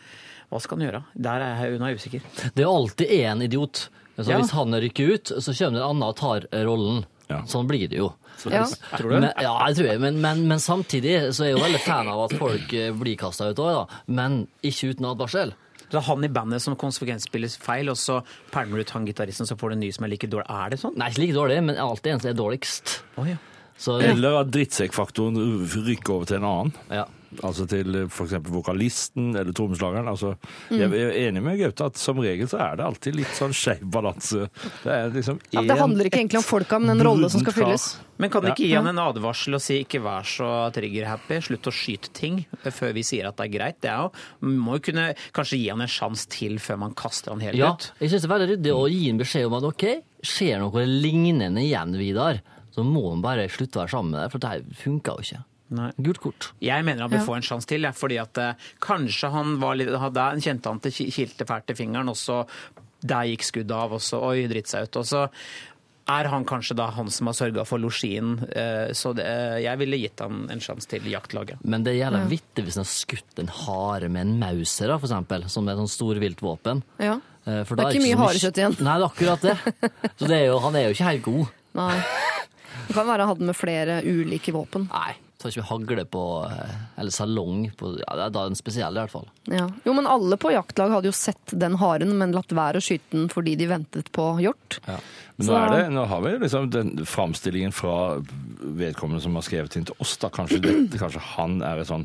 Hva skal han gjøre? Der er hun er usikker. Det er alltid én idiot. Så Ja. Hvis han rykker ut, så kommer en annen og tar rollen. Ja. Sånn blir det jo. Ja. Tror du? Men, ja, jeg tror jeg. Men, men, men samtidig så er jeg jo veldig fan av at folk eh, blir kasta ut òg, da. Men ikke uten advarsel. Så han i bandet som konsekvent spiller feil, og så pælmer du ut han gitaristen, så får du en ny som er like dårlig. Er det sånn? Nei, ikke like dårlig, men alltid en som er dårligst. Oh, ja. Så Eller at drittsekkfaktoren rykker over til en annen. ja. Altså til f.eks. vokalisten eller trommeslageren. Altså, Mm. Jeg er enig med Gaute at som regel så er det alltid litt sånn skeiv balanse. Det liksom Ja, det handler ikke egentlig om folka, men en rolle som skal fylles. Men kan du ikke gi han en advarsel og si ikke vær så trigger-happy, slutt å skyte ting før vi sier at det er greit? Det er jo, man må jo kunne kanskje gi han en sjanse til før man kaster han helt ja. ut. Jeg syns det er veldig ryddig å gi en beskjed om at OK, skjer noe lignende igjen, Vidar, så må han bare slutte å være sammen med deg, for det her funka jo ikke. Nei. Gult kort. Jeg mener han bør få en sjanse til, fordi at eh, kanskje han var litt, hadde, kjente han til ki- kilte fælt i fingeren, og så der gikk skuddet av, og så oi, dritt seg ut. Og så er han kanskje da han som har sørga for losjien, eh, så det, eh, jeg ville gitt han en sjanse til jaktlaget. Men det er jævla vittig hvis han har skutt en hare med en mauser, da, for eksempel, som er et sånn storviltvåpen. Ja. Eh, For Det er ikke mye harekjøtt igjen. Nei, det er akkurat det. Så det er jo, han er jo ikke helt god. Nei. Det kan være han hadde med flere ulike våpen. Nei. Tar ikke vi hagle på eh, Eller salong på Ja, det er da en spesiell, i hvert fall. Ja. Jo, men alle på jaktlag hadde jo sett den haren, men latt være å skyte den fordi de ventet på hjort. Men nå, er det, nå har vi liksom den framstillingen fra vedkommende som har skrevet inn til oss. da, Kanskje, dette, kanskje han er et sånn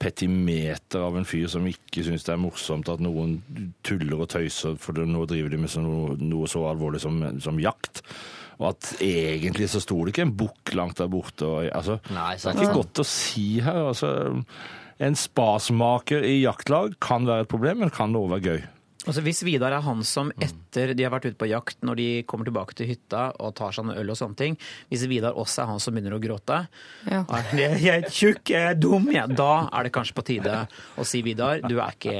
petimeter av en fyr som ikke syns det er morsomt at noen tuller og tøyser, for nå driver de med så noe, noe så alvorlig som, som jakt. Og at egentlig så sto det ikke en bukk langt der borte. Og, altså, Nei, det er ikke godt å si her. altså... En spasmaker i jaktlag kan være et problem, men kan det også være gøy. Altså Hvis Vidar er han som etter de har vært ute på jakt, når de kommer tilbake til hytta og tar seg en øl og sånne ting, hvis Vidar også er han som begynner å gråte Ja. jeg, jeg er tjukk, jeg er dum, jeg. Da er det kanskje på tide å si Vidar, du er ikke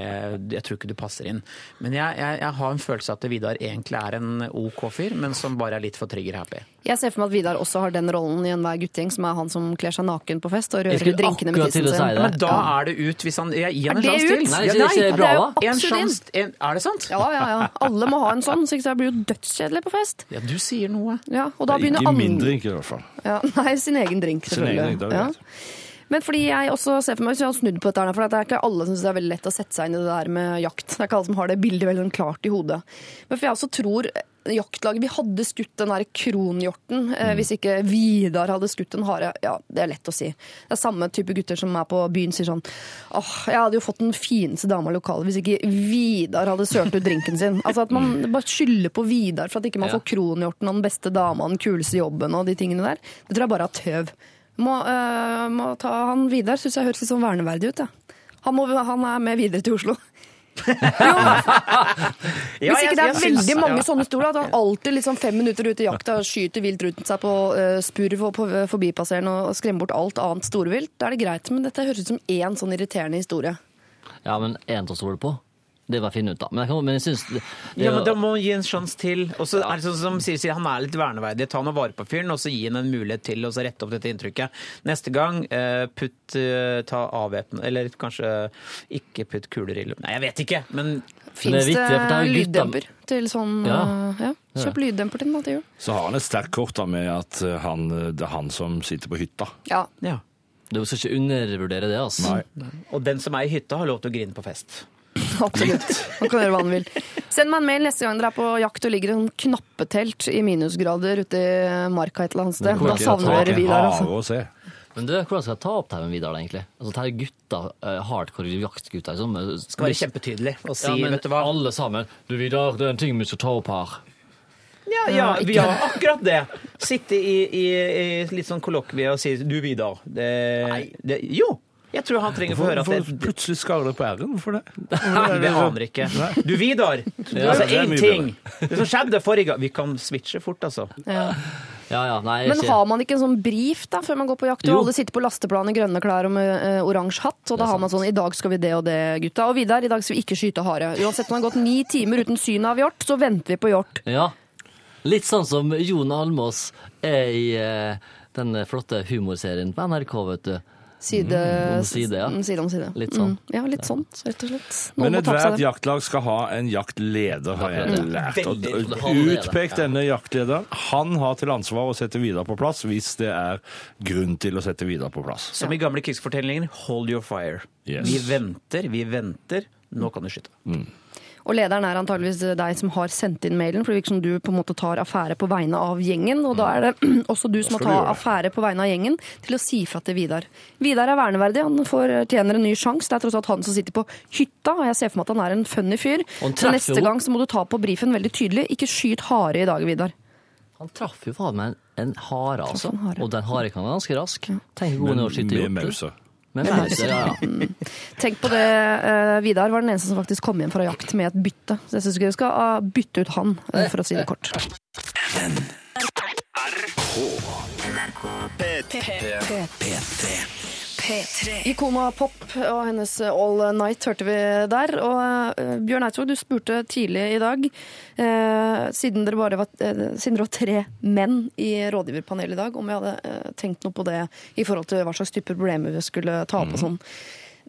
Jeg tror ikke du passer inn. Men jeg, jeg, jeg har en følelse av at Vidar egentlig er en OK fyr, men som bare er litt for trigger-happy. Jeg ser for meg at Vidar også har den rollen i enhver guttegjeng, som er han som kler seg naken på fest og rører skulle drinkene med tissen si sin. Men da er det ut hvis han Jeg gir han Er en det sjanse til. Nei, Ja, ikke det bra, er jo absolutt inn. er det sant? Ja, ja, ja. Alle må ha en sånn, så ikke det blir jo dødskjedelig på fest. Ja, du sier noe. Ja, og da begynner Ikke min drink, i hvert fall. Ja, nei, sin egen drink, Sin egen drink, det er greit. Men fordi jeg også ser for meg, hvis jeg har snudd på dette her, for det er ikke alle som synes det er veldig lett å sette seg inn i det der med jakt. Det er ikke alle som har det bildet veldig sånn klart i hodet. Men for jeg også tror jaktlaget Vi hadde skutt den der kronhjorten eh, hvis ikke Vidar hadde skutt en hare. Ja, det er lett å si. Det er samme type gutter som er på byen sier sånn åh, jeg hadde jo fått den fineste dama i lokalet hvis ikke Vidar hadde sølt ut drinken sin. Altså at man bare skylder på Vidar for at ikke man Ja. får kronhjorten og den beste dama og den kuleste jobben og de tingene der. Det tror jeg bare er tøv. Må, øh, må ta han Vidar, syns jeg høres litt sånn verneverdig ut, jeg. Han, han er med videre til Oslo. Hvis ikke det er veldig mange sånne stoler, at han alltid liksom fem minutter ute i jakta skyter vilt rundt seg på uh, spurv og på uh, forbipasserende og skremmer bort alt annet storvilt, da er det greit. Men dette høres ut som én sånn irriterende historie. Ja, men én til å stole på. Det var finne ut, da. Men jeg, kan, men jeg synes det, det, Ja, men Da må man gi en sjanse til. Og så er det sånn som Siri sier, Han er litt verneverdig. Ta nå vare på fyren, og så gi han en mulighet til å rette opp dette inntrykket. Neste gang, eh, putt eh, ta avvæpne Eller kanskje ikke putt kuler i lommen. Nei, jeg vet ikke, men Fins det, det er lyddemper til sånn Ja. eh, ja. Kjøp lyddemper til den da til jul. Så har han et sterkt kort da med at han, det er han som sitter på hytta. Ja. ja. Du skal ikke undervurdere det, altså. Nei. Og den som er i hytta, har lov til å grine på fest. Absolutt. Man kan gjøre hva man vil. Send meg en mail neste gang dere er på jakt og ligger i en knappetelt i minusgrader ute i marka et eller annet sted. Da savner dere Vidar. Altså. Men du, hvordan skal jeg ta opp det med Vidar, egentlig? Altså, det er gutta, eh, hardcore jaktgutter. Liksom. Skal være kjempetydelig og si, ja, men vet du hva alle sammen. Du, Vidar, det er en ting vi skal ta opp her. Ja, ja, vi har akkurat det. Sitte i, i, i litt sånn kollokvie og si du, Vidar. Det, det, jo! Jeg tror han trenger å få høre at Hvorfor det, plutselig skaller det på r-en? Hvorfor det? Vi aner ikke. Du, Vidar! Altså, det én ting. Det som skjedde forrige gang Vi kan switche fort, altså. Ja. Ja, ja, nei, Men har man ikke en sånn brief da, før man går på jakt? Og Jo. alle sitter på lasteplan i grønne klær og med uh, oransje hatt. Og da har man sånn 'i dag skal vi det og det, gutta'. Og Vidar, i dag skal vi ikke skyte hare. Uansett om det har gått ni timer uten syn av hjort, så venter vi på hjort. Ja. Litt sånn som Jon Almås er i uh, den flotte humorserien på NRK, vet du. Side, om side, ja. side om side. Litt sånn. Mm. Ja, litt sånt, rett og slett. Noen Men ethvert jaktlag skal ha en jaktleder, har jeg lært. Og Veldig. Det har allerede. Utpek denne jaktlederen. Han har til ansvar å sette Vidar på plass hvis det er grunn til å sette Vidar på plass. Som i gamle krigsfortellinger, hold your fire. Yes. Vi venter, vi venter. Nå kan du skyte. Og lederen er antageligvis deg som har sendt inn mailen, for det virker som du på en måte tar affære på vegne av gjengen. Og da er det også du som må ta affære på vegne av gjengen til å si fra til Vidar. Vidar er verneverdig, han fortjener en ny sjanse. Det er tross alt han som sitter på hytta, og jeg ser for meg at han er en funny fyr. Så neste gang så må du ta på brifen veldig tydelig. Ikke skyt hare i dag, Vidar. Han traff jo faen meg en, en hare, altså. en hare. Og den hare kan være ganske rask. Tenk hvor Men god å skyte med hjorter. Med mauser, ja. Tenk på det, eh, Vidar var den eneste som faktisk kom hjem fra jakt med et bytte. Så jeg syns ikke du skal ah, bytte ut han, eh, for å si det kort. Ikona Pop og hennes All Night hørte vi der. Og eh, Bjørn Eidsvåg, du spurte tidlig i dag, eh, siden, dere bare var, eh, siden dere var tre menn i rådgiverpanelet i dag, om jeg hadde eh, tenkt noe på det i forhold til hva slags type problemer vi skulle ta opp og sånn.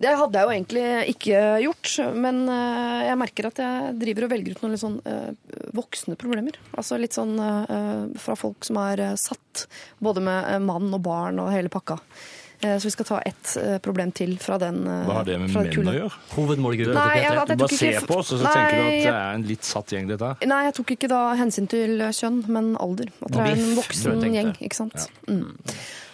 Det hadde jeg jo egentlig ikke gjort, men eh, jeg merker at jeg driver og velger ut noen litt sånn eh, voksne problemer. Altså litt sånn fra folk som er satt, både med mann og barn og hele pakka. Eh, Så vi skal ta ett eh, problem til fra den. eh, Hva har det med menn kullet. å gjøre? Hovedmålgruppen Nei, jeg, jeg, jeg Du bare ser ikke- på oss, og så Nei, tenker du at det er en litt satt gjeng, dette her. Nei, jeg tok ikke da hensyn til kjønn, men alder. At det er en voksen gjeng, ikke sant. Mm.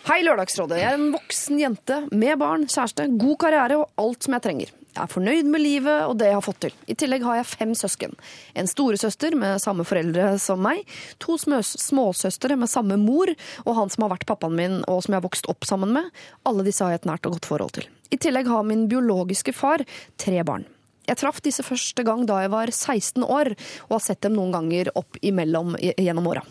Hei, Lørdagsrådet. Jeg er en voksen jente med barn, kjæreste, god karriere og alt som jeg trenger. Jeg er fornøyd med livet og det jeg har fått til. I tillegg har jeg fem søsken. En storesøster med samme foreldre som meg, to småsøstre med samme mor, og han som har vært pappaen min og som jeg har vokst opp sammen med. Alle disse har jeg et nært og godt forhold til. I tillegg har min biologiske far tre barn. Jeg traff disse første gang da jeg var 16 år, og har sett dem noen ganger opp imellom gjennom åra.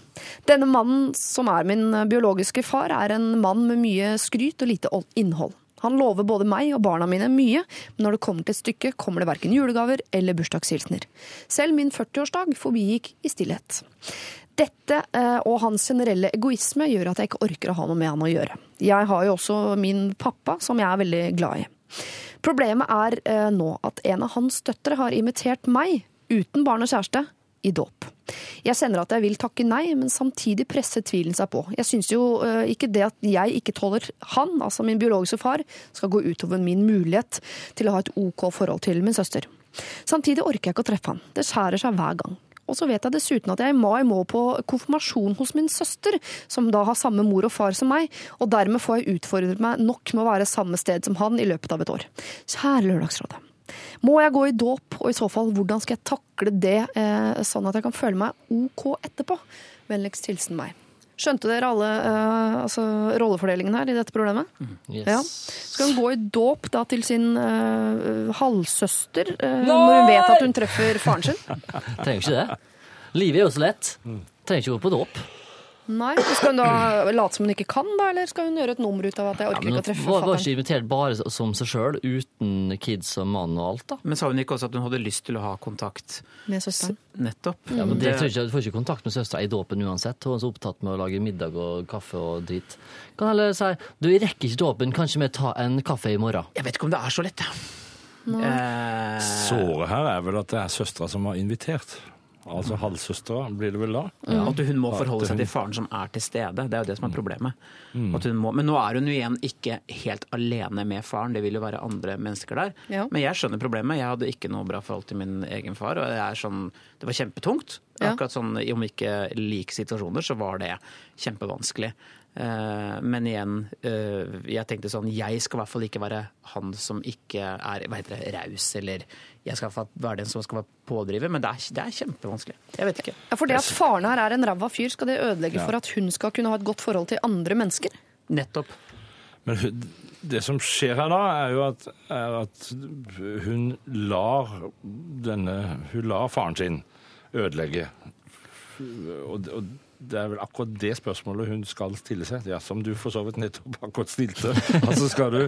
Denne mannen, som er min biologiske far, er en mann med mye skryt og lite innhold. Han lover både meg og barna mine mye, men når det kommer til stykket, kommer det verken julegaver eller bursdagshilsener. Selv min 40-årsdag forbigikk i stillhet. Dette eh, og hans generelle egoisme gjør at jeg ikke orker å ha noe med han å gjøre. Jeg har jo også min pappa, som jeg er veldig glad i. Problemet er eh, nå at en av hans døtre har invitert meg, uten barn og kjæreste, i dåp. Jeg kjenner at jeg vil takke nei, men samtidig presser tvilen seg på. Jeg syns jo eh, ikke det at jeg ikke tåler han, altså min biologiske far, skal gå utover min mulighet til å ha et OK forhold til min søster. Samtidig orker jeg ikke å treffe han. Det skjærer seg hver gang. Og så vet jeg dessuten at jeg i mai må på konfirmasjon hos min søster, som da har samme mor og far som meg, og dermed får jeg utfordret meg nok med å være samme sted som han i løpet av et år. Kjære Lørdagsrådet. Må jeg gå i dåp, og i så fall hvordan skal jeg takle det, eh, sånn at jeg kan føle meg OK etterpå? Vennligst hilsen meg. Skjønte dere alle eh, altså, rollefordelingen her i dette problemet? Yes. Ja. Skal hun gå i dåp da til sin eh, halvsøster eh, når hun vet at hun treffer faren sin? Trenger ikke det. Livet er jo så lett. Trenger ikke gå på dåp. Nei, Skal hun da late som hun ikke kan, da, eller skal hun gjøre et nummer ut av at jeg orker ikke å treffe treffe Hun var ikke invitert bare som seg sjøl, uten kids og mann og alt, da. Men sa hun ikke også at hun hadde lyst til å ha kontakt? Med søsteren. Nettopp. Ja, men det, Det- tror jeg ikke, Du får ikke kontakt med søstera i dåpen uansett. Hun er så opptatt med å lage middag og kaffe og drit. Kan heller si du jeg rekker ikke dåpen, kanskje vi tar en kaffe i morgen? Jeg vet ikke om det er så lett, jeg. Eh, Såret her er vel at det er søstera som har invitert. Altså halvsøstera, blir det vel da? At hun må forholde seg til faren som er til stede. Det er jo det som er problemet. At hun må, men nå er hun jo igjen ikke helt alene med faren, det vil jo være andre mennesker der. Ja. Men jeg skjønner problemet. Jeg hadde ikke noe bra forhold til min egen far, og det, er sånn, det var kjempetungt. Ja. Akkurat sånn, Om ikke like situasjoner, så var det kjempevanskelig. Eh, men igjen, eh, jeg tenkte sånn Jeg skal i hvert fall ikke være han som ikke er hva heter det, raus, eller jeg skal være den som skal være pådriver. Men det er, det er kjempevanskelig. Jeg vet ikke. Ja, For det at faren her er en ræva fyr, skal det ødelegge Ja. for at hun skal kunne ha et godt forhold til andre mennesker? Nettopp. Men det som skjer her da, er jo at, er at hun lar denne Hun lar faren sin ødelegge. Og, og det er vel akkurat det spørsmålet hun skal stille seg, ja, som du for så vidt nettopp akkurat stilte. Altså skal du,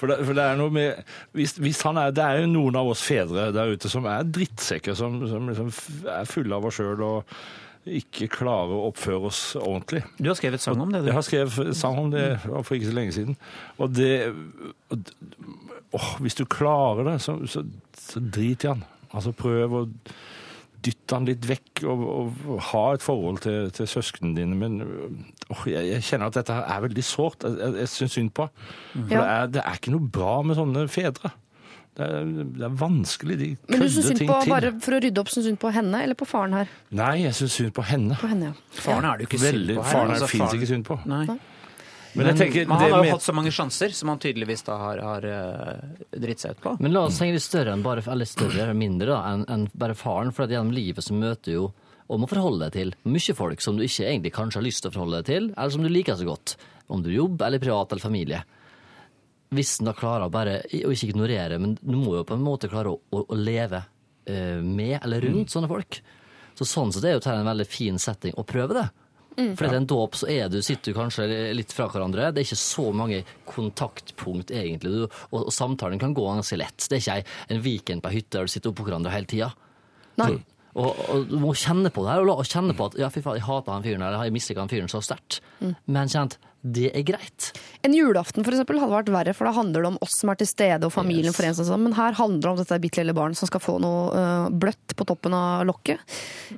for det, for det er noe med hvis, hvis han er, Det er jo noen av oss fedre der ute som er drittsekker, som, som liksom er fulle av oss sjøl og ikke klarer å oppføre oss ordentlig. Du har skrevet sang om det, du. Jeg har skrevet sang om det for ikke så lenge siden. Og det og, Hvis du klarer det, så, så, så drit i han. Altså prøv å dytte han litt vekk og, og, ha et forhold til, til søsknene dine. Men oh, jeg, jeg kjenner at dette er veldig sårt. Jeg, jeg, jeg syns synd på For Ja. det, er, det er ikke noe bra med sånne fedre. Det er, det er vanskelig. De Men du syns synd på, bare for å rydde opp, syns synd på henne eller på faren her? Nei, jeg syns synd på henne. På henne, ja. Faren er det jo ikke Veldig, synd på her. faren er altså, fins faren- ikke synd på. Nei. Men jeg tenker, Men han har jo med- fått så mange sjanser som han tydeligvis da har, har uh, dritt seg ut på. Men la oss tenke litt større enn bare, eller større eller mindre da, enn enn bare faren. For at gjennom livet så møter jo og må forholde deg til mye folk som du ikke egentlig kanskje har lyst til å forholde deg til, eller som du liker så godt. Om du jobber eller privat eller familie. Hvis en da klarer å bare, å ikke ignorere, men du må jo på en måte klare å, å, å leve eh, med eller rundt sånne folk. Så sånn sett er jo dette en veldig fin setting å prøve det. For etter en dåp så er du, sitter du kanskje litt fra hverandre. Det er ikke så mange kontaktpunkt egentlig, du, og, og samtalen kan gå ganske lett. Det er ikke en weekend på ei hytte der du sitter oppå hverandre hele tida. Og, og du må kjenne på det her, og, og kjenne på at ja, fy faen, jeg hater han fyren eller jeg misliker han fyren så sterkt. Men kjent, det er greit. En julaften for eksempel, hadde vært verre, for da handler det om oss som er til stede, og familien Yes. for en sånn. Men her handler det om dette bitte lille barnet som skal få noe øh, bløtt på toppen av lokket.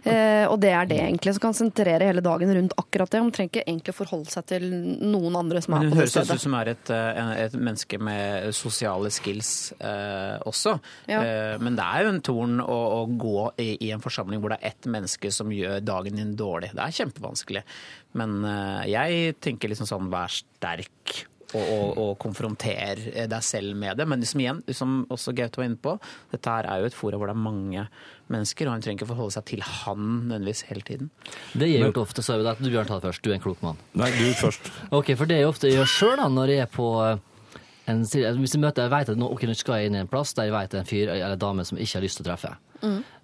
Eh, og det er det egentlig. Så kan sentrere hele dagen rundt akkurat det. Hun trenger ikke egentlig forholde seg til noen andre som er på på det høres stedet. ut som er et, eh, et menneske med sosiale skills eh, også. Ja. Eh, men det er jo en torn å, å gå i, i en forsamling hvor det er ett menneske som gjør dagen din dårlig. Det er kjempevanskelig. Men eh, jeg tenker liksom sånn vær sterk. Og, og, og konfronter deg selv med det. Men liksom igjen, som også Gaute var inne på, dette her er jo et forum hvor det er mange mennesker, og hun trenger ikke forholde seg til han nødvendigvis hele tiden. Det jeg har ofte, så er det at du Bjørn tar det først. Du er en klok mann. Nei, du først. Ok, for det jeg ofte gjør sjøl når jeg er på eh, en, Hvis jeg møter jeg vet at nå, okay, nå skal jeg inn i en plass der jeg vet det er en fyr eller dame som jeg ikke har lyst til å treffe.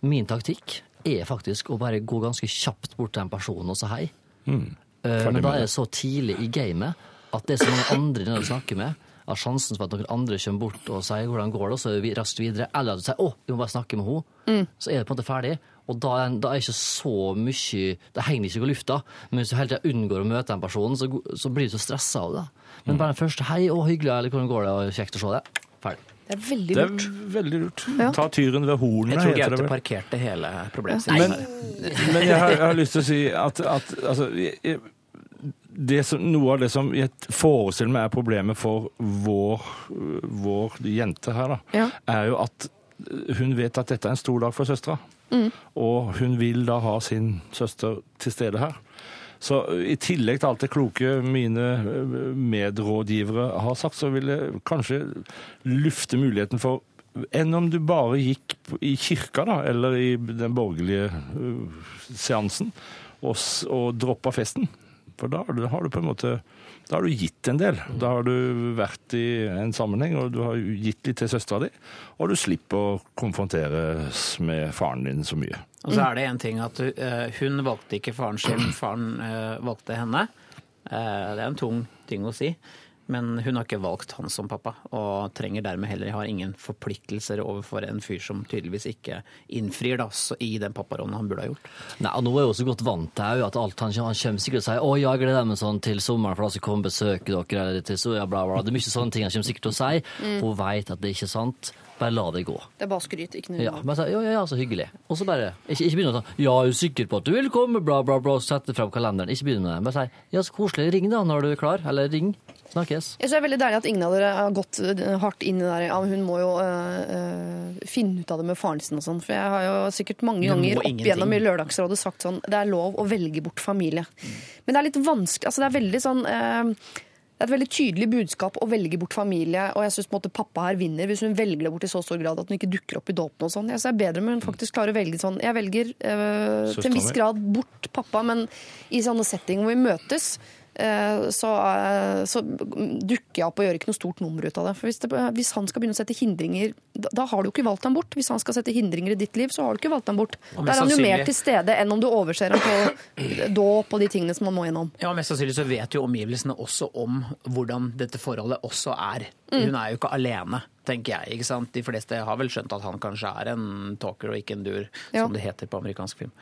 Min taktikk er faktisk å bare gå ganske kjapt bort til en person og si hei. Eh, Ferdig men da er det. det så tidlig i gamet at det er så mange andre enn du snakker med, at sjansen for at noen andre kommer bort og sier hvordan går det, og så er vi raskt videre, eller at du sier 'å, vi må bare snakke med henne', så er det på en måte ferdig. Og da er, da er ikke så mye Det henger ikke på lufta. Men hvis du hele tida unngår å møte den personen, så, så blir du så stressa av det. Men bare den første 'hei, å, hyggelig', eller 'hvordan går det', og kjekt å se deg. Ferdig. Det er veldig Det er lurt. veldig lurt. Ja. Ta tyren ved hornene, Jeg tror heter det Gaute vel. parkerte hele problemstillingen. Men, men jeg, har, jeg har lyst til å si at, at altså, jeg, jeg- det som, Noe av det som jeg forestiller meg er problemet for vår, vår jente her, da, Ja. er jo at hun vet at dette er en stor dag for søstera. Og hun vil da ha sin søster til stede her. Så i tillegg til alt det kloke mine eh, medrådgivere har sagt, så vil jeg kanskje lufte muligheten for enn om du bare gikk i kirka, da, eller i den borgerlige øh, seansen, og, og droppa festen. For da har du på en måte da har du gitt en del. Da har du vært i en sammenheng, og du har gitt litt til søstera di. Og du slipper å konfronteres med faren din så mye. Og så er det en ting at eh, hun valgte ikke faren sin, faren eh, valgte henne. Eh, det er en tung ting å si. Men hun har ikke valgt han som pappa, og trenger dermed heller har ingen forpliktelser overfor en fyr som tydeligvis ikke innfrir da, så i den papparollen han burde ha gjort. Nei, og Nå er jeg også godt vant til at alt han, han kommer sikkert og sier 'Å, jeg gleder meg sånn til sommeren, for da skal komme og besøke dere', eller til så, ja, bla, bla. Det er mye sånne ting han kommer sikkert til å si. Hun vet at det ikke er sant. Bare la det gå. Det er bare skryt, ikke noe Ja, bare si, ja, ja, ja, så hyggelig. Og så bare Ikke, ikke begynne å si 'Ja, er du sikker på at du vil komme', bla, bla, bla, sette frem kalenderen. Ikke begynne med det. Bare si 'Ja, så koselig. Ring da når du er klar'. Eller ring. Snakkes. Jeg synes det er veldig deilig at ingen av dere har gått eh, hardt inn i det der. Ja, hun må jo øh, eh, finne ut av det med faren sin og sånn. For jeg har jo sikkert mange ganger opp igjennom i Lørdagsrådet sagt sånn Det er lov å velge bort familie. Men det er litt vanskelig Altså det er veldig sånn eh, det er et veldig tydelig budskap å velge bort familie, og jeg syns pappa her vinner hvis hun velger det bort i så stor grad at hun ikke dukker opp i dåpen og sånn. Jeg synes det er bedre om hun faktisk klarer å velge sånn Jeg velger øh, til en viss grad bort pappa, men i sånne settinger hvor vi møtes, så, eh, så dukker jeg opp og gjør ikke noe stort nummer ut av det. For hvis, det, hvis han skal begynne å sette hindringer, da, da har du jo ikke valgt ham bort. Hvis han skal sette hindringer i ditt liv, så har du ikke valgt ham bort. Da er han jo mer til stede enn om du overser ham på dåp og de tingene som han må gjennom. Ja, Mest sannsynlig så vet jo omgivelsene også om hvordan dette forholdet også er. Mm. Hun er jo ikke alene, tenker jeg. ikke sant? De fleste har vel skjønt at han kanskje er en talker og ikke en dur, Ja. som det heter på amerikansk film.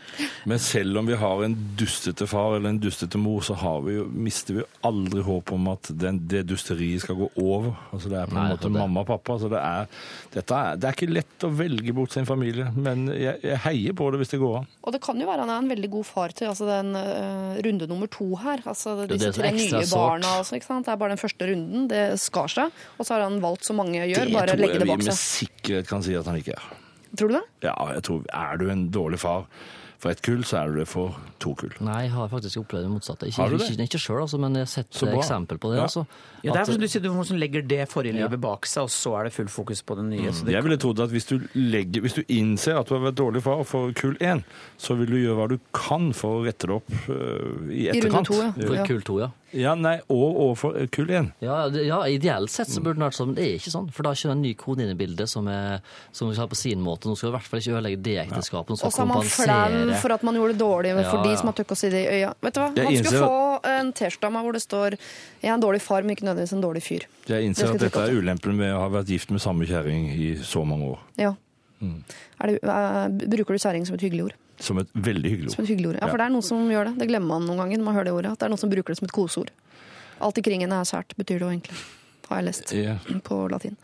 Men selv om vi har en dustete far eller en dustete mor, så har vi jo, mister vi aldri håp om at den, det dusteriet skal gå over. Altså Det er på en Nei, måte det- mamma og pappa. Så det er, dette er, det er ikke lett å velge bort sin familie, men jeg, jeg heier på det hvis det går an. Og det kan jo være han er en veldig god far til altså den uh, runde nummer to her. Altså disse det er tre nye barna. Altså, ikke sant? Det er bare den første runden. Det skar seg. Og så har han valgt, som mange gjør, Det bare legge det bak seg. det tror jeg vi med sikkerhet kan si at han ikke er. Tror du det? Ja, jeg tror, Er du en dårlig far for ett kull, så er du det for to kull. Nei, jeg har faktisk opplevd det motsatte. Ikke, Har du det? ikke, ikke selv, altså, men jeg har sett eksempel på det. Ja. Altså, Ja, det er At- som du sier, du må legger det forrige Ja. livet bak seg, og så er det full fokus på det nye. Så det Jeg ville trodd at hvis du, legger, hvis du innser at du har vært dårlig far for kull én, så vil du gjøre hva du kan for å rette det opp uh, i I runde etterkant. to, ja. For kull to, ja. Ja, nei, og overfor kull igjen. Ja, det, ja, ideelt sett så burde den vært sånn, men det er ikke sånn. For da kommer en ny kone inn i bildet som, er, som skal på sin måte. Nå skal i hvert fall ikke ødelegge det ekteskapet. Nå Og så er man flau kompensere. for at man gjorde det dårlig for Ja, de ja. som har tøkk å si det i øya. Vet du hva? Jeg Han skulle få en T-skjorte av meg hvor det står 'Jeg er en dårlig far, men ikke nødvendigvis en dårlig fyr'. Jeg Det innser skal at jeg dette trykke er ulempen med å ha vært gift med samme kjerring i så mange år. Ja. Mm. Er det, eh, bruker du kjerring som et hyggelig ord? Som et veldig hyggelig Som ord. et hyggelig ord. Ja, for det er noen som gjør det. Det glemmer man noen ganger når man hører det ordet. At det er noen som bruker det som et koseord. Alt i kringen er sært, betyr det jo egentlig. Har jeg lest yeah. på latin.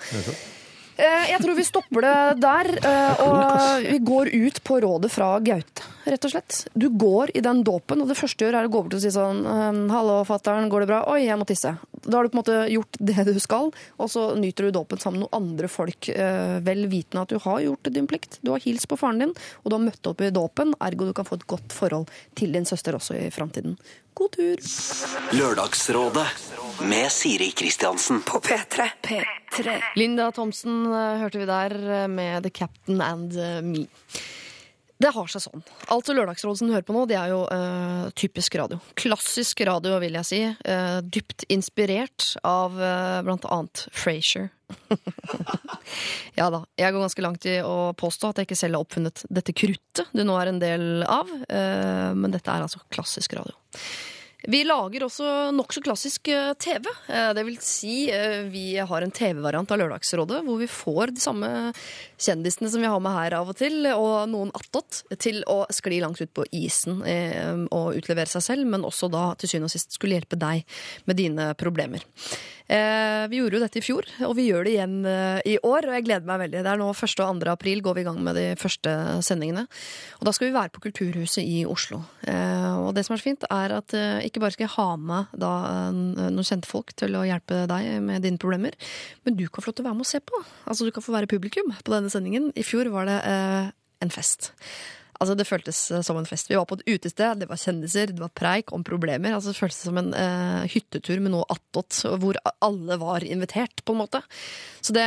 Eh, Jeg tror vi stopper det der, eh, og vi går ut på rådet fra Gaute, rett og slett. Du går i den dåpen, og det første du gjør er å gå bort og si sånn eh, 'Hallo, fatter'n, går det bra?' 'Oi, jeg må tisse'. Da har du på en måte gjort det du skal, og så nyter du dåpen sammen med noen andre folk, eh, vel vitende at du har gjort din plikt. Du har hilst på faren din, og du har møtt opp i dåpen, ergo du kan få et godt forhold til din søster også i framtiden. God tur! Lørdagsrådet med Siri Kristiansen. På P3. P3. Linda Thomsen eh, hørte vi der eh, med The Captain and Me. Det har seg sånn. Altså Lørdagsrådet som du hører på nå, det er jo uh, typisk radio. Klassisk radio, vil jeg si. Uh, dypt inspirert av uh, blant annet Frasier. ja da. Jeg går ganske langt i å påstå at jeg ikke selv har oppfunnet dette kruttet du nå er en del av, men dette er altså klassisk radio. Vi lager også nokså klassisk TV. Det vil si, vi har en TV-variant av Lørdagsrådet, hvor vi får de samme kjendisene som vi har med her av og til, og noen attåt, til å skli langt ut på isen eh, og utlevere seg selv, men også da til syvende og sist skulle hjelpe deg med dine problemer. Eh, Vi gjorde jo dette i fjor, og vi gjør det igjen eh, i år, og jeg gleder meg veldig. Det er nå 1. og 2. april går vi i gang med de første sendingene. Og da skal vi være på Kulturhuset i Oslo. Og det som er så fint, er at ikke bare skal jeg ha med da noen kjente folk til å hjelpe deg med dine problemer, men du kan få lov til å være med og se på. Altså du kan få være publikum på denne sendingen. I fjor var det eh, en fest. Altså, det føltes eh, som en fest. Vi var på et utested, det var kjendiser, det var preik om problemer. Altså, det føltes som en eh, hyttetur med noe attåt, hvor alle var invitert, på en måte. Så det,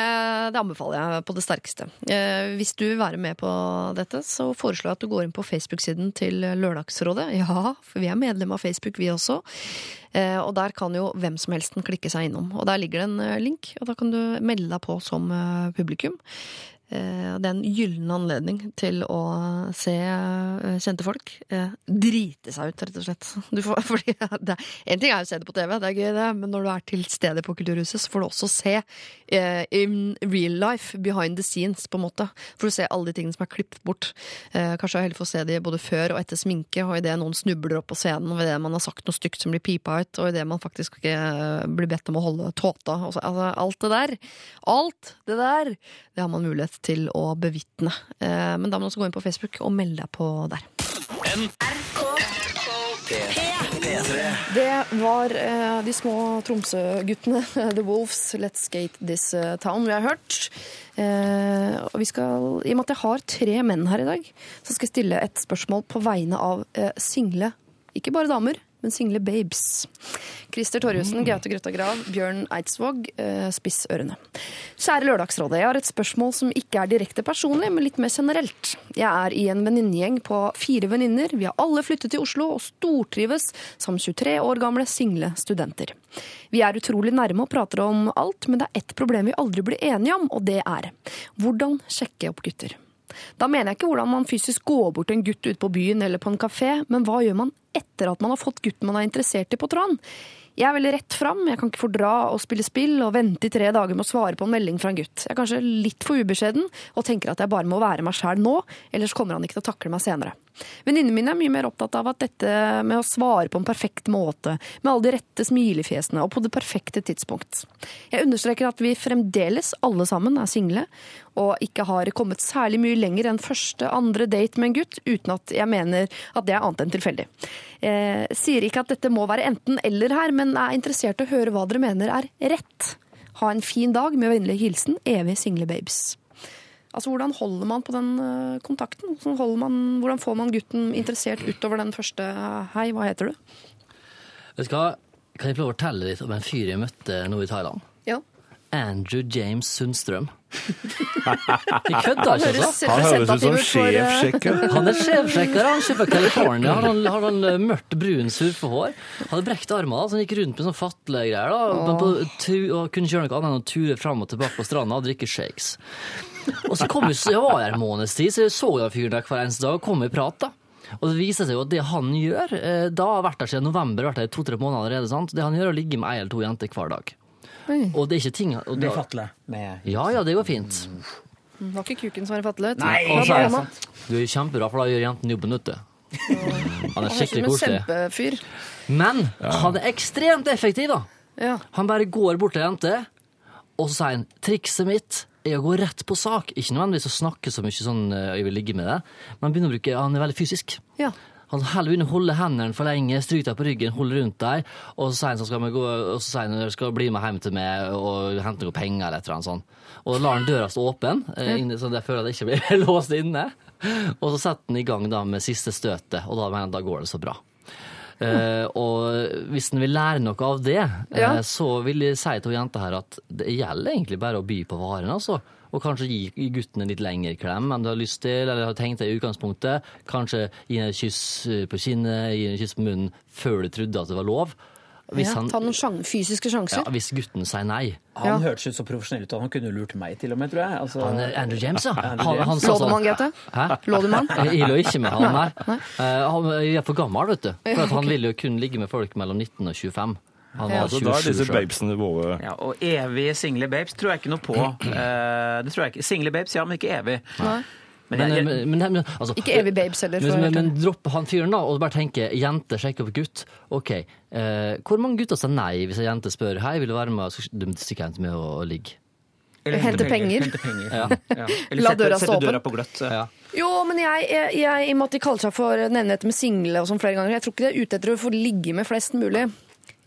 det anbefaler jeg på det sterkeste. Eh, hvis du vil være med på dette, så foreslår jeg at du går inn på Facebook-siden til Lørdagsrådet. Ja, for vi er medlem av Facebook, vi også. Eh, og der kan jo hvem som helst klikke seg innom. Og der ligger det en eh, link, og da kan du melde deg på som eh, publikum. Eh, Det er en gyllen anledning til å se eh, kjente folk eh, drite seg ut, rett og slett. Får, fordi det, en ting er jo å se det på TV, det er gøy det, men når du er til stede på Kulturhuset, så får du også se eh, in real life, behind the scenes, på en måte. For du ser alle de tingene som er klippet bort. Eh, kanskje jeg heller får se de både før og etter sminke, og idet noen snubler opp på scenen, og idet man har sagt noe stygt som blir pipa ut, og idet man faktisk ikke blir bedt om å holde tåta. Altså, alt det der. Alt det der! Det har man mulighet til å bevitne. Eh, men da må du også gå inn på Facebook og melde deg på der. Det var eh, de små Tromsø-guttene, The Wolves, Let's Skate This eh, Town, vi har hørt. Og vi skal, I og med at jeg har tre menn her i dag, så skal jeg stille et spørsmål på vegne av single, ikke bare damer, men single babes. Christer Torjussen, Gaute Grøtta Grav, Bjørn Eidsvåg, eh, spiss ørene. Kjære Lørdagsrådet, jeg har et spørsmål som ikke er direkte personlig, men litt mer generelt. Jeg er i en venninnegjeng på fire venninner. Vi har alle flyttet til Oslo og stortrives som 23 år gamle single studenter. Vi er utrolig nærme og prater om alt, men det er ett problem vi aldri blir enige om, og det er hvordan sjekke opp gutter. Da mener jeg ikke hvordan man fysisk går bort en gutt ute på byen eller på en kafé, men hva gjør man etter at man har fått gutten man er interessert i på tråden? Jeg er veldig rett fram, jeg kan ikke fordra å spille spill og vente i tre dager med å svare på en melding fra en gutt. Jeg er kanskje litt for ubeskjeden og tenker at jeg bare må være meg sjæl nå, ellers kommer han ikke til å takle meg senere. Venninnene mine er mye mer opptatt av at dette med å svare på en perfekt måte, med alle de rette smilefjesene og på det perfekte tidspunkt. Jeg understreker at vi fremdeles alle sammen er single, og ikke har kommet særlig mye lenger enn første, andre date med en gutt, uten at jeg mener at det er annet enn tilfeldig. Eh, sier ikke at dette må være enten eller her, men er interessert i å høre hva dere mener er rett. Ha en fin dag med vennlig hilsen evig single babes. Altså, Hvordan holder man på den eh, kontakten? Hvordan, man, hvordan får man gutten interessert utover den første eh, 'hei, hva heter du'? Vet du hva? Kan jeg få fortelle litt om en fyr jeg møtte nå i Thailand? Ja. Andrew James Sundstrøm. Jeg kødder Han ikke, altså. Han høres ut som sjefsjekker. Han er sjefsjekker, han kjøper California. Han har, han eh, mørkt, brun surfehår. Han hadde brekt armene, så han gikk rundt med sånn fatle greier. da, men på, tu, og kunne kjøre gjøre noe annet enn å ture fram og tilbake på stranda og drikke shakes. Og så kom vi, jeg var her en måneds tid, så jeg så den fyren der hver eneste dag og kom i prat. da. Og det viser seg jo at det han gjør, eh, da har vært der siden november, vært der i to-tre måneder allerede, sant? det han gjør er å ligge med ei eller to jenter hver dag. Og det er ikke ting og Med fatle. Ja, ja, det går fint. Det var ikke kuken som var i fatle. Nei, ikke sant. Du er kjempebra, for da gjør jentene jobben ute. Han er Han er skikkelig koselig. Men han er ekstremt effektiv, da. Ja. Han bare går bort til ei jente, og så sier han trikset mitt er å gå rett på sak. Ikke nødvendigvis å snakke så mye sånn eh, jeg vil ligge med det, men begynner å bruke, han er veldig fysisk. ja. Han begynner hendene for lenge, stryker deg på ryggen, holde rundt deg, og så sier han så skal vi gå, og så sier han skal bli med hjem til meg og hente noe penger eller et eller annet sånt. Og lar han døra stå åpen, eh, så jeg føler at jeg ikke blir låst inne. Og så setter han i gang da med siste støtet, og da, mener han, da går det så bra. Uh, og hvis en vil lære noe av det, ja. uh, så vil jeg si til jenta her at det gjelder egentlig bare å by på varen, altså. Og kanskje gi gutten en litt lengre klem enn du har lyst til, eller har tenkt deg i utgangspunktet. Kanskje gi en kyss på kinnet, gi en kyss på munnen før du trodde at det var lov. Hvis, ja. han, Ta noen sjans fysiske ja, hvis gutten sier nei. Han Ja. hørtes ut så profesjonell ut, og han kunne lurt meg til og med, tror jeg. Altså, Han er Andrew James, ja. Han, han Lå du sånn- med han, Gaute? Lå du med han? Jeg lå ikke med han, nei. Eh, han er for gammel, vet du. For at han ville jo kun ligge med folk mellom 19 og 25. Han Ja. var Så da er disse babesene våre Ja, og evige single babes tror jeg ikke noe på. Eh, det tror jeg ikke. Single babes, ja, men ikke evig. Nei. Men Men, jeg, men, men, men, altså, Ikke evig babes heller. Men, For å men, være men helt dropp han fyren, da, og bare tenke jente sjekk opp gutt. OK, eh, hvor mange gutter sier nei hvis en jente spør hei, vil du være med du stikker hjem til meg og ligge? eller Hente penger. Hente penger. Ja. Ja. Eller La sette, døra stå sette døra på gløtt. Ja. Jo, men jeg, jeg, jeg, i og med at de kaller seg for nevne dette med single og sånn flere ganger, jeg tror ikke de er ute etter å få ligge med flest mulig.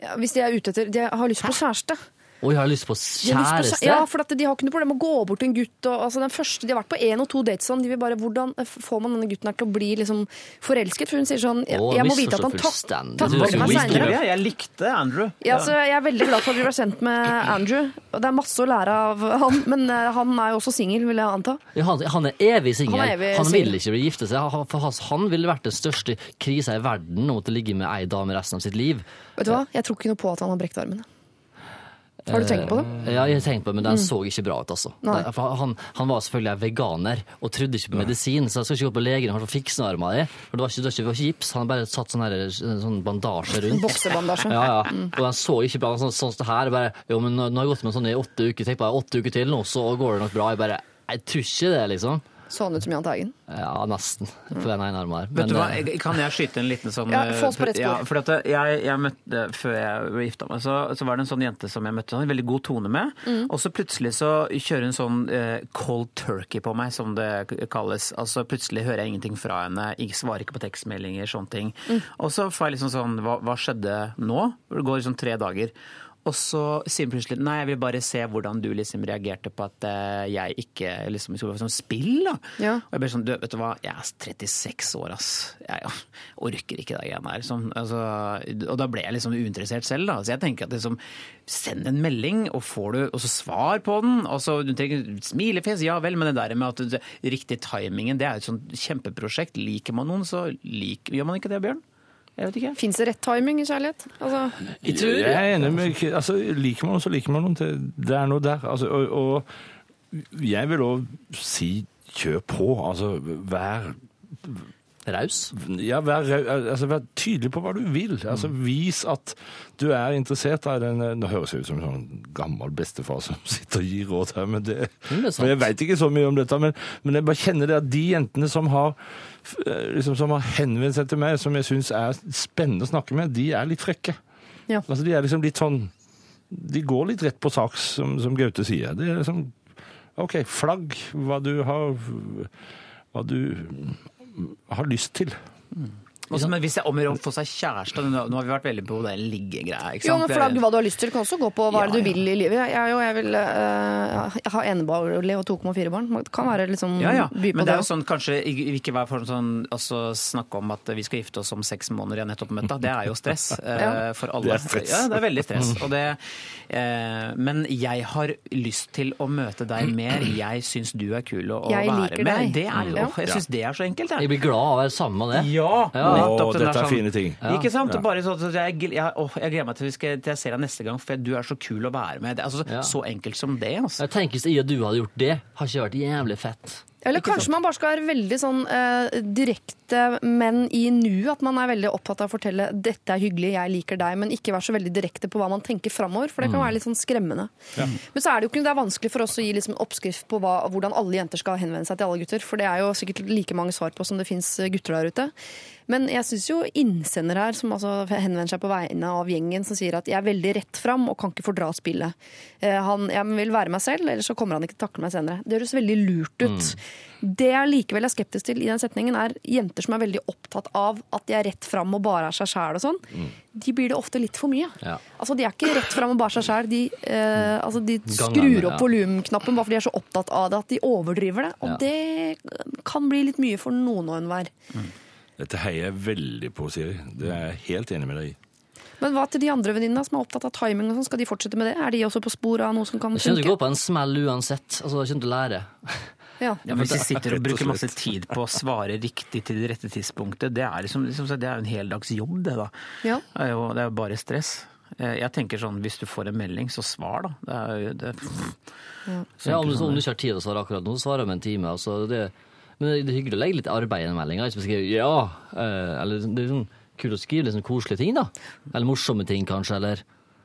Ja, hvis de er ute etter De har lyst på kjæreste. Og jeg har lyst på kjæreste. Ja, for at de har ikke noe problem med å gå bort til en gutt. Og, altså, den første, de har vært på én og to dates sånn. De vil bare, hvordan får man denne gutten her til å bli liksom, forelsket? For hun sier sånn Jeg, jeg må vite at han takler er meg seinere. Jeg, jeg likte Andrew. Ja, så jeg er veldig glad for at vi ble sendt med Andrew. Og det er masse å lære av han, men eh, han er jo også singel, vil jeg anta. Ja, han, han er evig singel. Han Han, vil ikke bli gifte seg. Han- han ville vært den største krisa i verden å måtte ligge med ei dame resten av sitt liv. Vet du hva? Jeg tror ikke noe på at han har brekt armene. Har du tenkt på det? Ja, jeg har tenkt på det, men den så ikke bra ut, altså. Nei. For han, han var selvfølgelig veganer og trodde ikke på medisin, så jeg skal ikke gå på legen og fikse armene di. For det var ikke, det var ikke, det var ikke gips, han bare satt sånn, her, sånn bandasje rundt. Boksebandasje. Ja, ja. Og den så ikke bra sånn, sånn som det her. Bare, jo, men nå, nå har jeg gått med sånn i åtte uker. Tenk på det, åtte uker til nå, så går det nok bra. Jeg bare Jeg tror ikke det, liksom. Så han ut som Jahn Teigen? Ja, nesten. På den ene armen her. Vet du hva, eh, jeg- Kan jeg skyte en liten sånn Ja, få oss på rett spor. Ja, for at jeg, jeg møtte, Før jeg ble gifta meg, så, så var det en sånn jente som jeg møtte, en veldig god tone med. Mm. Og så plutselig så kjører hun sånn eh, cold turkey på meg, som det kalles. Altså Plutselig hører jeg ingenting fra henne, jeg svarer ikke på tekstmeldinger, sånne ting. Mm. Og så får jeg liksom sånn Hva, hva skjedde nå? Det går liksom tre dager. Og så sier hun plutselig nei, jeg vil bare se hvordan du liksom reagerte på at eh, jeg ikke liksom skulle være sånn spill. da. Ja. Og jeg ble sånn, du, vet du hva, jeg er 36 år, ass. Jeg orker ikke det greiene her. Sånn, altså, og da ble jeg liksom uinteressert selv, da. Så jeg tenker at liksom, send en melding, og får du også svar på den. Og så, du trenger smilefjes, ja vel, men det der med at det, riktig timingen, det er jo et sånt kjempeprosjekt. Liker man noen, så lik, gjør man ikke det, Bjørn? Jeg vet ikke. Fins det rett timing i kjærlighet? Altså, Jeg er enig med altså, Liker man noen, så liker man noen. Det er noe der. Altså, og, og jeg vil òg si kjør på. Altså, vær Raus. Ja, vær, altså, vær tydelig på hva du vil. Altså, vis at du er interessert av den Nå høres jeg ut som en sånn gammel bestefar som sitter og gir råd her, men det, det men jeg veit ikke så mye om dette. Men, men jeg bare kjenner det at de jentene som har eh, liksom, som har henvendt seg til meg, som jeg syns er spennende å snakke med, de er litt frekke. Ja. Altså, de er liksom litt sånn De går litt rett på sak, som, som Gaute sier. Det er liksom OK, flagg hva du har Hva du har lyst til. Også, men hvis jeg om å gjøre å få seg kjæreste Nå har vi vært veldig på den liggegreia. jo, men flagg hva du har lyst til. Du kan også gå på hva Ja, du vil i livet. Jeg, jo, jeg, vil, uh, ha enebolig og 2,4 barn. Det kan være liksom Ja, ja. by på Men det er jo sånn, kanskje ikke være for sånn altså, snakke om at vi skal gifte oss om seks måneder, jeg nettopp møtt deg. Det er jo stress uh, for alle. Det er stress. Ja, det er veldig stress. Og det, uh, men jeg har lyst til å møte deg mer. Jeg syns du er kul å, å Jeg liker deg. Det er, jeg syns det er så enkelt, Jeg jeg. blir glad av å være sammen med det. Ja! Ja. Nettopp Å, dette er sånn- fine ting. Ikke sant? Ja. Bare sånn at jeg, jeg, jeg gleder meg til, vi skal, til jeg ser deg neste gang, for du er så kul å være med. Altså, Ja. Så enkelt som det. Altså. Jeg tenker Hvis jeg og du hadde gjort det, har ikke vært jævlig fett. Eller kanskje man bare skal være veldig sånn uh, direkte, men i nuet. At man er veldig opptatt av å fortelle 'dette er hyggelig, jeg liker deg', men ikke være så veldig direkte på hva man tenker framover. For det kan være litt sånn skremmende. Men så er det jo ikke det er vanskelig for oss å gi liksom oppskrift på hva, hvordan alle jenter skal henvende seg til alle gutter. For det er jo sikkert like mange svar på som det fins gutter der ute. Men jeg syns jo innsender her, som altså henvender seg på vegne av gjengen, som sier at jeg er veldig rett fram og kan ikke fordra spillet. Eh, Han, jeg vil være meg selv, ellers så kommer han ikke til å takle meg senere. Det høres veldig lurt ut. Det jeg likevel er skeptisk til i den setningen, er jenter som er veldig opptatt av at de er rett fram og bare er seg sjæl og sånn. De blir det ofte litt for mye. Ja. Altså, De er ikke rett fram og bare seg sjæl. De, eh, altså, de skrur opp ja. volumknappen bare fordi de er så opptatt av det at de overdriver det. Og Ja. det kan bli litt mye for noen og enhver. Dette heier jeg veldig på, Siri. Det er jeg helt enig med deg i. Men hva til de andre venninnene som er opptatt av timing og sånn? Skal de fortsette med det? Er de også på sporet av noe som kan funke? Jeg kommer til å gå på en smell uansett. Altså, kommer til å lære. Ja. Ja, Hvis de sitter og bruker masse tid på å svare riktig til det rette tidspunktet, det er, liksom, liksom, det er en heldagsjobb, det da. Ja. Det er jo, det er bare stress. Eh, Jeg tenker sånn, hvis du får en melding, så svar, da. Det er det, Så Ja, om, du, om du ikke har tid til å svare akkurat nå, så svarer om en time. Altså, det, men det, det er hyggelig å legge litt arbeid i en melding. Ikke bare skrive 'ja', eh, eller det er sånn kult å skrive litt sånn koselige ting, da. Eller morsomme ting, kanskje, eller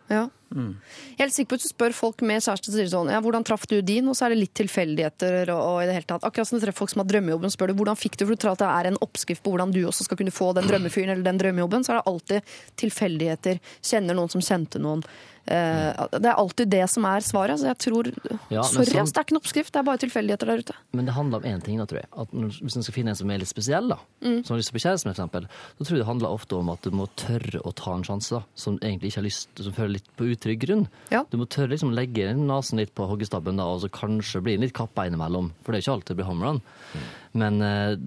Ja. Mm. Jeg er helt sikker på at du spør folk med kjæreste, sier sånn ja, 'Hvordan traff du din?' Og så er det litt tilfeldigheter. Og, og i det hele tatt. Akkurat som du treffer folk som har drømmejobben, spør du hvordan fikk du For du tror at det er en oppskrift på hvordan du også skal kunne få den drømmefyren eller den drømmejobben. Så er det alltid tilfeldigheter. Kjenner noen som kjente noen. Eh, det er alltid det som er svaret. Så jeg tror Ja, Sorry, ass, det er ikke en oppskrift. Det er bare tilfeldigheter der ute. Men det handler om én ting, da, tror jeg. At hvis man skal finne en som er litt spesiell, da, Mm. som har lyst til å bli kjæreste med, eksempel, så tror jeg det handler ofte om at du må tørre å ta en sjanse, da, som egentlig ikke har lyst, som føler litt på utrygg grunn. Ja. Du må tørre liksom legge nesen litt på hoggestabben da, og så kanskje bli litt kappa innimellom. For det er ikke alltid det blir homerun. Men eh,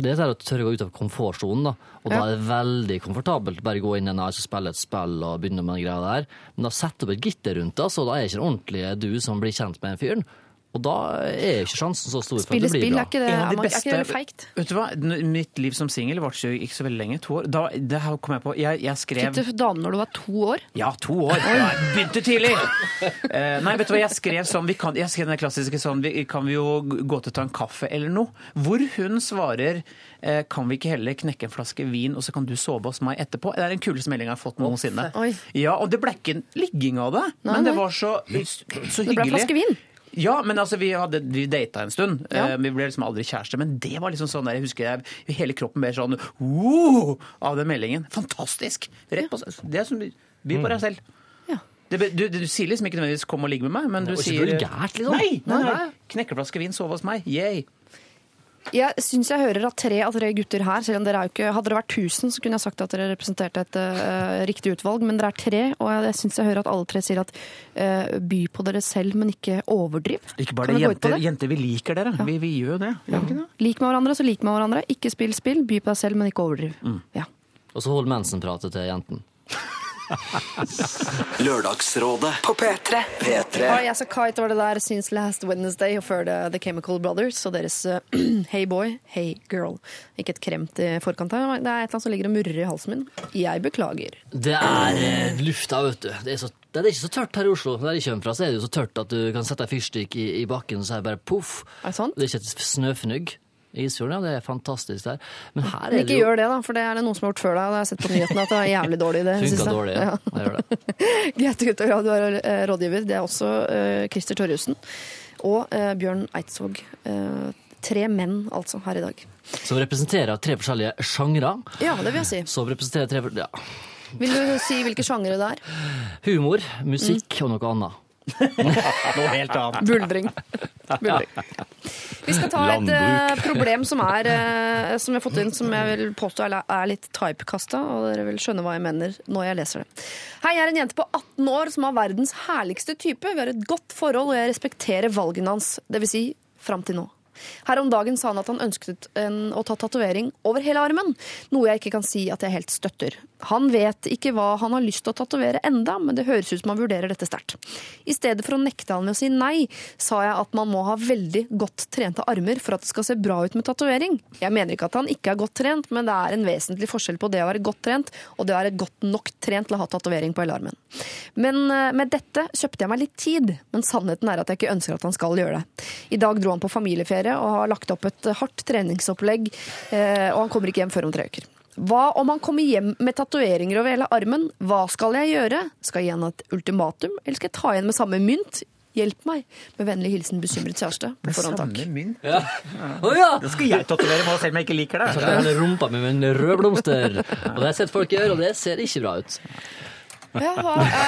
det er å tørre å gå ut av komfortsonen, da. Og da er det veldig komfortabelt bare gå inn i en ice og spille et spill og begynne med den greia der. Men da setter du opp et gitter rundt det, så da er det ikke en ordentlig du som blir kjent med den fyren. Og da er ikke sjansen så stor for Spille at det blir spill, bra. er ikke det, En er er ikke det beste- feigt? Vet du hva? Mitt liv som singel varte jo ikke så veldig lenge. To år. Da, det her kom jeg på. Jeg, jeg skrev Fikk du dame når du var to år? Ja, to år. Jeg begynte tidlig! uh, nei, vet du hva, jeg skrev sånn vi kan, Jeg skrev den klassiske sånn vi, Kan vi jo gå til å ta en kaffe eller noe? Hvor hun svarer uh, Kan vi ikke heller knekke en flaske vin, og så kan du sove hos meg etterpå? Det er den kuleste meldinga jeg har fått noensinne. Oi. Ja, Og det ble ikke en ligging av det, Nei, men det var så, så Det ble hyggelig. flaske vin. Ja, men altså, vi, hadde, vi data en stund. Ja. Eh, Vi ble liksom aldri kjærester. Men det var liksom sånn der, jeg husker jeg, hele kroppen ble sånn «Wow!» av den meldingen. Fantastisk! Rett på. Det er som By på deg selv. Ja. Det, du, du, sier liksom ikke nødvendigvis 'kom og ligg med meg', men du sier ikke vulgært, liksom. Nei! nei, nei. Vin, sove hos meg. Yay. Jeg syns jeg hører at tre av tre gutter her, selv om dere er jo ikke Hadde det vært 1000, så kunne jeg sagt at dere representerte et uh, riktig utvalg, men dere er tre, og jeg, jeg syns jeg hører at alle tre sier at uh, by på dere selv, men ikke overdriv. Ikke bare det, jenter, det? jenter, vi liker dere. Vi, vi gjør jo det. Ja. det? Lik med hverandre, så lik med hverandre. Ikke spill spill, by på deg selv, men ikke overdriv. Mm. Ja. Og så hold mensenpratet til jenten. Lørdagsrådet På P3. P3 Hi, As a Kite var det der since last Wednesday, og før det The Chemical Brothers og deres eh, Hey Boy, Hey Girl. Ikke et kremt i forkant her, det er et eller annet som ligger og murrer i halsen min. Jeg beklager. Det er eh, lufta, vet du. Det er, så, det er ikke så tørt her i Oslo. Der jeg kommer fra, så er det jo så tørt at du kan sette ei fyrstikk i, i bakken, og så er det bare poff. Er det sant? Det er ikke et snøfnugg. Isfjorden, ja, det er fantastisk der. Men her Men er ikke det jo gjør det, da, for det er det noen som har gjort før deg. Det har jeg sett på nyhetene at det er jævlig dårlig i det funka siste. dårlig. Ja. Ja. Gjør det. Gutter. Ja, du er eh, rådgiver. Det er også uh, Christer Torjussen og uh, Bjørn Eidsvåg. Uh, tre menn, altså, her i dag. Som representerer tre forskjellige sjangre. Ja, det vil jeg si. Som representerer tre ja, Vil du si hvilke sjangre det er? humor, musikk Mm. og noe annet. Noe helt annet. Buldring. Buldring. Vi skal ta et eh, problem som er eh, som jeg har fått inn, som jeg vil påstå er, er litt typekasta, og dere vil skjønne hva jeg mener når jeg leser det. Hei, jeg er en jente på 18 år som har verdens herligste type. Vi har et godt forhold, og jeg respekterer valgene hans. Det vil si fram til nå. Her om dagen sa han at han ønsket en, å ta tatovering over hele armen, noe jeg ikke kan si at jeg helt støtter. Han vet ikke hva han har lyst til å tatovere enda, men det høres ut som han vurderer dette sterkt. I stedet for å nekte han med å si nei, sa jeg at man må ha veldig godt trente armer for at det skal se bra ut med tatovering. Jeg mener ikke at han ikke er godt trent, men det er en vesentlig forskjell på det å være godt trent og det å være godt nok trent til å ha tatovering på hele armen. Men eh, med dette kjøpte jeg meg litt tid, men sannheten er at jeg ikke ønsker at han skal gjøre det. I dag dro han på familieferie og har lagt opp et hardt treningsopplegg, eh, og han kommer ikke hjem før om tre uker. Hva om han kommer hjem med tatoveringer over hele armen? Hva skal jeg gjøre? Skal jeg gi han et ultimatum, eller skal jeg ta igjen med samme mynt? Hjelp meg! Med vennlig hilsen bekymret kjæreste. På forhånd takk. Samme mynt. Å ja! Da skal jeg tatovere meg selv om jeg ikke liker det. Så den rumpa mi med en rød blomster. Og det har jeg sett folk gjøre, og det ser ikke bra ut. Ja,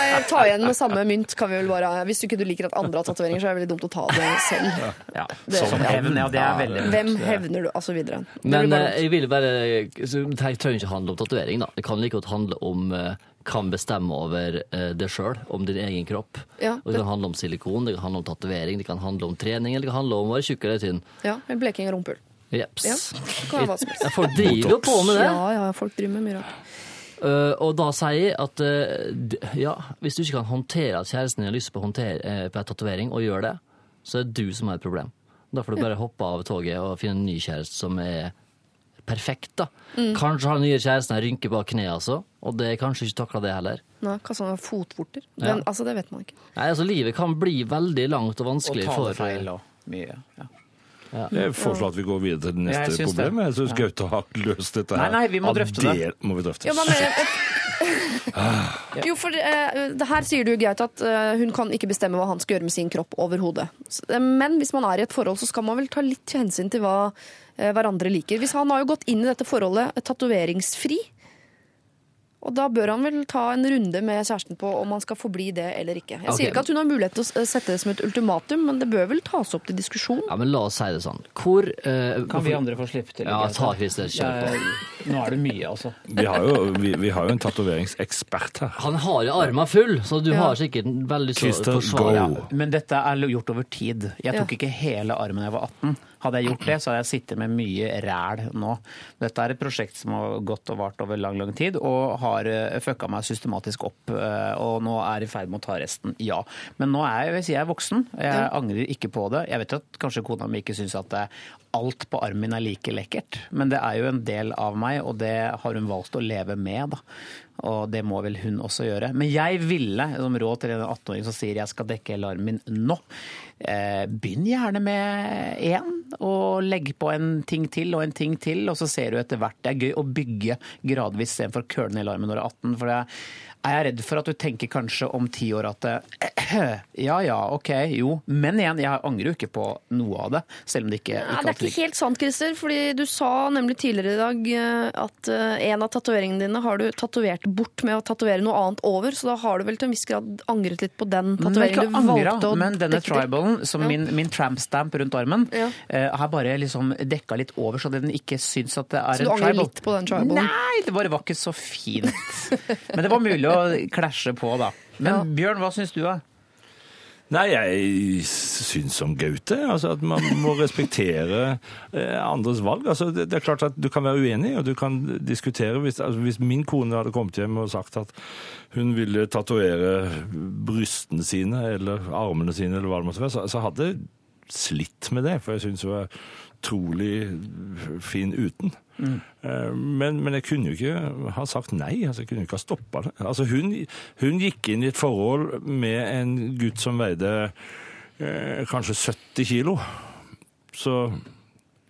jeg tar igjen med samme mynt kan vi vel bare Hvis du ikke du liker at andre har tatoveringer, så er det veldig dumt å ta det selv. Ja, Det- Som ja. hevn, ja. Det er veldig Hvem hevner du? Og så videre. Men eh, jeg vil bare Det trenger ikke handle om tatovering, da. Det kan like godt handle om eh, kan bestemme over eh, det sjøl, om din egen kropp. Ja, det... det kan handle om silikon, det kan handle om tatovering, det kan handle om trening, eller det kan handle om å være tjukk eller tynn. Ja, eller bleking av rumpehull. Jeps. Ja, folk driver jo på med det. Ja, ja, folk driver med mye rart. Eh, og da sier jeg at uh, ja, hvis du ikke kan håndtere at kjæresten din har lyst på, håndtere, uh, på en tatovering, og gjør det, så er det du som har et problem. Da får du bare hoppe av toget og finne en ny kjæreste som er perfekt. da. Mm. Kanskje har den nye kjæresten en rynke bak kneet, altså, og det er kanskje ikke takla det heller. Nei, hva sånn fotvorter? Ja. Altså, det vet man ikke. Nei, altså Livet kan bli veldig langt og Og vanskelig for feil og mye. Ja. Jeg foreslår at vi går videre til det Ja, jeg neste det. problem. Jeg syns Gaute har løst dette her. Nei, nei, vi må drøfte det. det. må vi drøfte. Ja, men, jo, for uh, det her sier du, Gaute, at uh, hun kan ikke bestemme hva han skal gjøre med sin kropp overhodet. Eh, Men hvis man er i et forhold, så skal man vel ta litt hensyn til hva uh, hverandre liker. Hvis han har jo gått inn i dette forholdet tatoveringsfri, Og da bør han vel ta en runde med kjæresten på om han skal forbli det eller ikke. Jeg okay. sier ikke at hun har mulighet til å sette det som et ultimatum, men det bør vel tas opp til diskusjon. Ja, men la oss si det sånn. Hvor uh, Kan vi andre få slippe til? Ja, ta Christer, kjør på. Nå er det mye, altså. Vi har jo, vi, vi har jo en tatoveringsekspert her. Han har jo armen full, så du har sikkert veldig så til å Christer, forsvare go. Men dette er gjort over tid. Jeg tok Ja. ikke hele armen da jeg var 18. Hadde jeg gjort det, så hadde jeg sittet med mye ræl nå. Dette er et prosjekt som har gått og vart over lang, lang tid, og har eh, fucka meg systematisk opp. eh, Og nå er i ferd med å ta resten, ja. Men nå er jeg, jeg, er voksen. Jeg angrer ikke på det. Jeg vet at kanskje kona mi ikke syns at eh, alt på armen min er like lekkert, men det er jo en del av meg, og det har hun valgt å leve med, da. Og det må vel hun også gjøre. Men jeg ville, som råd til en 18-åring som sier jeg skal dekke hele armen min nå, eh, begynn gjerne med én, og legg på en ting til og en ting til, og så ser du etter hvert. Det er gøy å bygge gradvis istedenfor å køle ned alarmen armen når du er 18. for det er jeg redd for at du tenker kanskje om ti år at ja ja, ok, jo. Men igjen, jeg angrer jo ikke på noe av det. Selv om det ikke, ikke det er ikke helt sant, Christer. fordi du sa nemlig tidligere i dag eh, at eh, en av tatoveringene dine har du tatovert bort med å tatovere noe annet over, så da har du vel til en viss grad angret litt på den tatoveringen du valgte å men denne dekke tribalen, som Ja. min, min tramp-stamp rundt armen, Ja. eh, har bare liksom dekka litt over, så den ikke syns at det er Så du angrer tribal. litt på den tribalen? Nei, det bare var ikke så fint. Men det var mulig å klasje på, da. Men Bjørn, hva syns du, da? Nei, jeg syns som Gaute altså at man må respektere eh, andres valg. Altså, det, det er klart at Du kan være uenig, og du kan diskutere. Hvis, altså, hvis min kone hadde kommet hjem og sagt at hun ville tatovere brystene sine eller armene sine, eller hva det måtte være, så, så hadde jeg slitt med det. For jeg syns hun er utrolig fin uten. Mm. Men, men jeg kunne jo ikke ha sagt nei. altså Jeg kunne jo ikke ha stoppa det. Altså hun, hun gikk inn i et forhold med en gutt som veide eh, kanskje 70 kilo. Så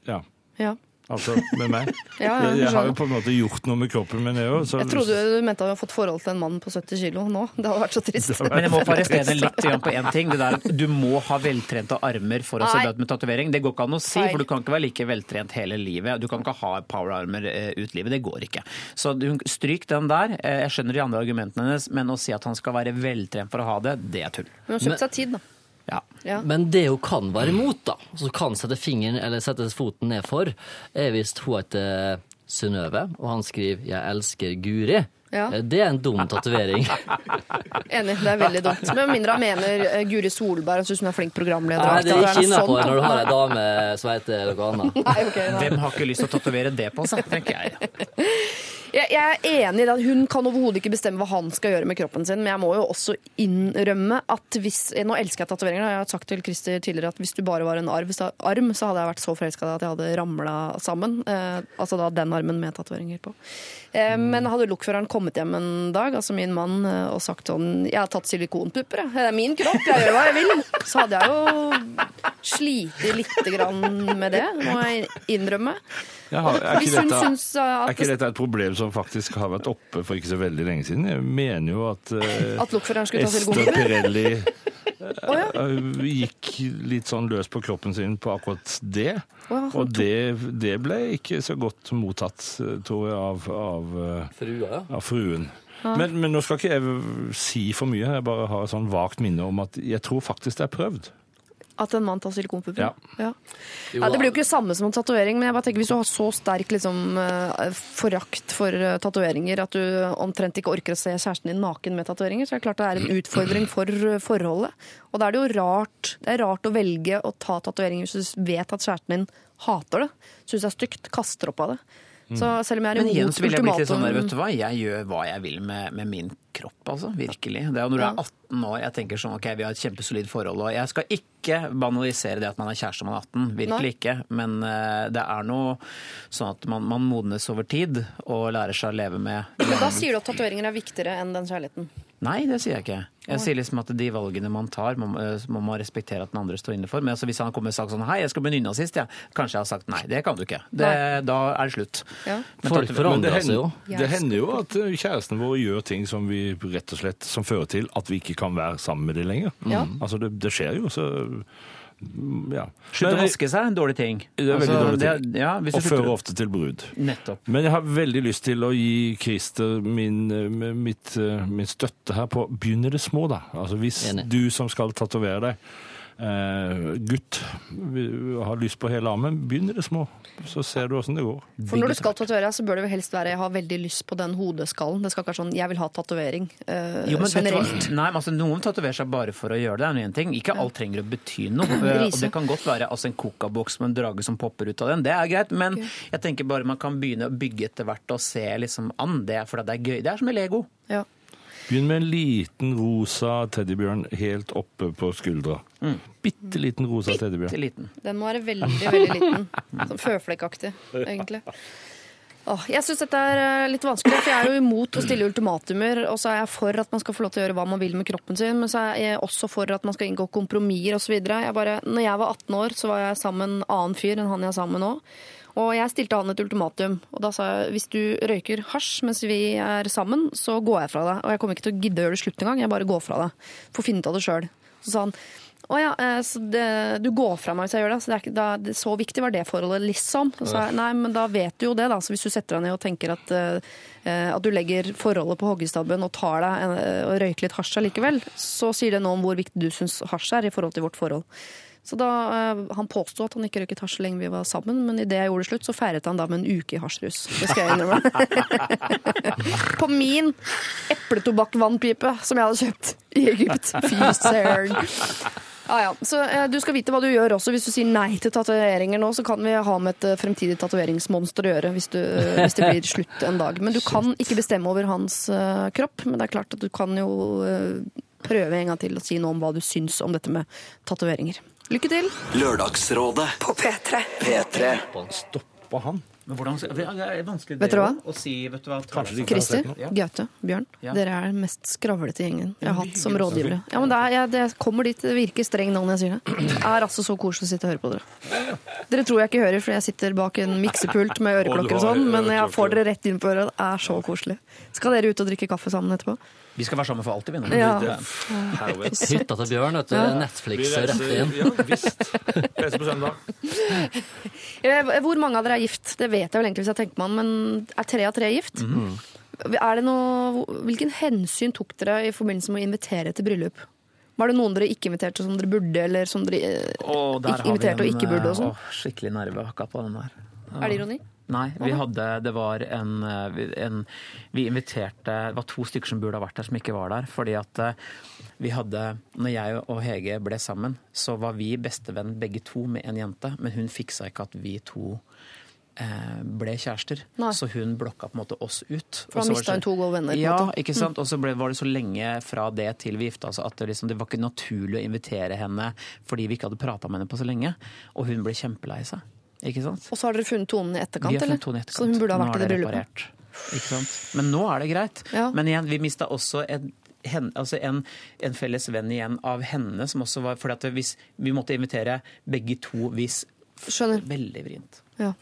ja. Ja. Altså med meg. Ja, ja, jeg, jeg har jo på en måte gjort noe med kroppen min, jeg òg. Jeg trodde du mente at du har fått forhold til en mann på 70 kilo nå. Det hadde vært så trist. Men jeg må få arrestere litt på én ting. Det der, du må ha veltrente armer for å se deg ut med tatovering. Det går ikke an å si, for du kan ikke være like veltrent hele livet. Du kan ikke ha powerarmer eh, ut livet. Det går ikke. Så du, stryk den der. Eh, Jeg skjønner de andre argumentene hennes, men å si at han skal være veltrent for å ha det, det er tull. Men Hun har kjøpt seg tid, da. Ja. Ja. Men det hun kan være imot, da, som kan sette fingeren eller sette foten ned for, er hvis hun heter Synnøve, og han skriver 'Jeg elsker Guri'. Ja. Eh, Det er en dum tatovering. Enig, det er veldig dumt. Med mindre han mener eh, Guri Solberg og syns hun er flink programleder. Nei, det er ikke innafor sånt. når du har ei dame som heter noe annet. Nei, okay. Hvem har ikke lyst til å tatovere det på seg, tenker jeg. Jeg, jeg er enig i det hun kan overhodet ikke bestemme hva han skal gjøre med kroppen sin, men jeg må jo også innrømme at hvis Nå elsker jeg tatoveringer. Jeg har sagt til Christer tidligere at hvis du bare var en arv, så, arm, så hadde jeg vært så forelska at jeg hadde ramla sammen. Eh, altså da den armen med tatoveringer på. Eh, men hadde lokføreren kommet hjem en dag, altså min mann, eh, og sagt sånn Jeg har tatt silikonpupper, jeg. Det er min kropp, jeg gjør hva jeg vil. Så hadde jeg jo slitt lite grann med det, må jeg innrøømme. Har- er, ikke dette, uh, er ikke dette et problem som faktisk har vært oppe for ikke så veldig lenge siden? Jeg mener jo at At lokføreren skulle ta Ester? Pirelli ja. eh, gikk litt sånn løs på kroppen sin på akkurat det. Ja, Og det, det ble ikke så godt mottatt, tror jeg, av, av, Frua, ja. av fruen. Men, men nå skal ikke jeg si for mye, jeg bare har et sånn vagt minne om at jeg tror faktisk det er prøvd. At en mann tar silikonpupper? Ja. Ja. Ja, det blir jo ikke det samme som en tatovering, men jeg bare tenker hvis du har så sterk liksom, eh, forakt for eh, tatoveringer at du omtrent ikke orker å se kjæresten din naken med tatoveringer, så er det klart det er en utfordring for eh, forholdet. Og da er det jo rart, det er rart å velge å ta tatoveringer hvis du vet at kjæresten din hater det, syns det er stygt, kaster opp av det. Så selv om jeg er Men igjen så vil jeg bli litt sånn der, vet ultimatum du hva, jeg gjør hva jeg vil med, med min kropp, altså. Virkelig. Det er jo når du er 18 år, jeg tenker sånn ok, vi har et kjempesolid forhold, og jeg skal ikke banalisere det at man er kjæreste når man er 18, virkelig Nei. ikke. Men uh, det er noe sånn at man, man modnes over tid, og lærer seg å leve med Men da sier du at tatoveringer er viktigere enn den kjærligheten. Nei, det sier jeg ikke. Jeg sier liksom at de valgene man tar, må, eh, må man respektere at den andre står inne for. Men altså, hvis han kommer og sagt sånn Hei, jeg skal bli nynazist, jeg. Kanskje jeg har sagt nei, det kan du ikke. Det, da er det slutt. Ja. Men for, for andre, men det seg jo. hender, det hender jo at kjæresten vår gjør ting som vi rett og slett som fører til at vi ikke kan være sammen med dem lenger. Ja. Altså det, det skjer jo, så ja. Slutt å vaske seg er en dårlig ting. Det er veldig Altså, dårlig ting. Ja, hvis Og fører ofte til brudd. Nettopp. Men jeg har veldig lyst til å gi Christer min, eh, mitt, eh, min støtte her på Begynn i det små, da. Altså hvis Enig. du som skal tatovere deg, eh, gutt, har lyst på hele armen, begynn i det små. Så ser du åssen det går. For når du skal tatovere, så bør det vel helst være jeg har veldig lyst på den hodeskallen. Det skal ikke være sånn jeg vil ha tatovering eh, generelt. Nei, men altså, Noen tatoverer seg bare for å gjøre det. det er ting. Ikke alt trenger å bety noe. Eh, Og det kan godt være altså, en kokaboks med en drage som popper ut av den. Det er greit, men jeg tenker bare man kan begynne å bygge etter hvert og se liksom an det, for det er gøy. Det er som med Lego. Ja. Begynn med en liten rosa teddybjørn helt oppe på skuldra. Bitte liten rosa Bitte teddybjørn. Den må være veldig, veldig liten. Sånn føflekkaktig, egentlig. Åh, jeg syns dette er eh, litt vanskelig, for jeg er jo imot å stille ultimatumer. Og så er jeg for at man skal få lov til å gjøre hva man vil med kroppen sin, men så er jeg også for at man skal inngå kompromisser osv. Når jeg var 18 år, så var jeg sammen med en annen fyr enn han jeg er sammen med nå. Og jeg stilte han et ultimatum. Og da sa jeg hvis du røyker hasj mens vi er sammen, så går jeg fra deg. Og jeg kommer ikke til å gidde å gjøre det slutt engang. Jeg bare går fra deg. Får finne ut av det sjøl. Så sa han å ja, eh, så det, du går fra meg hvis jeg gjør det. Så, det er ikke, da, det, så viktig var det forholdet, liksom. Så sa jeg nei, men da vet du jo det, da. Så hvis du setter deg ned og tenker at, eh, at du legger forholdet på hoggestabben og tar deg en, og røyker litt hasj allikevel, så sier det noe om hvor viktig du syns hasj er i forhold til vårt forhold. Så da, eh, Han påsto at han ikke røyket hasj så lenge vi var sammen, men idet jeg gjorde det slutt, så feiret han da med en uke i hasjrus. Det skal jeg innrømme. På min epletobakkvannpipe som jeg hadde kjøpt i Egypt. Fy søren. Ja, ja. Så eh, du skal vite hva du gjør også. Hvis du sier nei til tatoveringer nå, så kan vi ha med et eh, fremtidig tatoveringsmonster å gjøre hvis, du, hvis det blir slutt en dag. Men du kan ikke bestemme over hans eh, kropp. Men det er klart at du kan jo eh, prøve en gang til å si noe om hva du syns om dette med tatoveringer. Lykke til! Lørdagsrådet På P3. P3. Stoppa han? Men hvordan, det er vanskelig Vet dere hva? å si vet du hva, Kanskje de Christer. Gaute, Bjørn. Ja. Dere er den mest skravlete gjengen jeg har hatt som rådgivere. Ja, men det, er, jeg, det kommer dit. Det virker streng nå når jeg sier det. Det er altså så koselig å sitte og høre på dere. Dere tror jeg ikke hører, for jeg sitter bak en miksepult med øreklokker og sånn, men jeg får dere rett inn på øret. Det er så koselig. Skal dere ut og drikke kaffe sammen etterpå? Vi skal være sammen for alltid, vi nå. Ja. Hytta til Bjørn, vet du. Ja. Netflix Vi rett inn. ja visst. Reise på søndag. Eh, Hvor mange av dere er gift? Det vet jeg vel egentlig hvis jeg tenker meg om, men er tre av tre gift? Er det noe, hvilken hensyn tok dere i forbindelse med å invitere til bryllup? Var det noen dere ikke inviterte som dere burde, eller som dere oh, inviterte inviterte og ikke burde og sånn? skikkelig nerve akkurat på den der. Er det ironi? Nei, vi hadde Det var en, eh, en Vi inviterte Det var to stykker som burde ha vært der, som ikke var der. Fordi at eh, vi hadde Når jeg og Hege ble sammen, så var vi bestevenn begge to med en jente, men hun fiksa ikke at vi to eh, ble kjærester. Nei. Så hun blokka på en måte oss ut. For da mista hun to gode venner. Ja, ikke sant? Og så var det så lenge fra det til vi gifta oss at det, liksom, det var ikke naturlig å invitere henne fordi vi ikke hadde prata med henne på så lenge. Og hun ble kjempelei seg. Ikke sant? Og så har dere funnet tonen i etterkant, Vi har funnet tonen i etterkant. Så hun burde ha vært i det bryllupet. Ikke sant? Men nå er det greit. Ja. Men igjen, vi mista også en, hen, altså en, en felles venn igjen av henne, som også var fordi at hvis Vi måtte invitere begge to hvis Skjønner. Veldig vrient. Ja.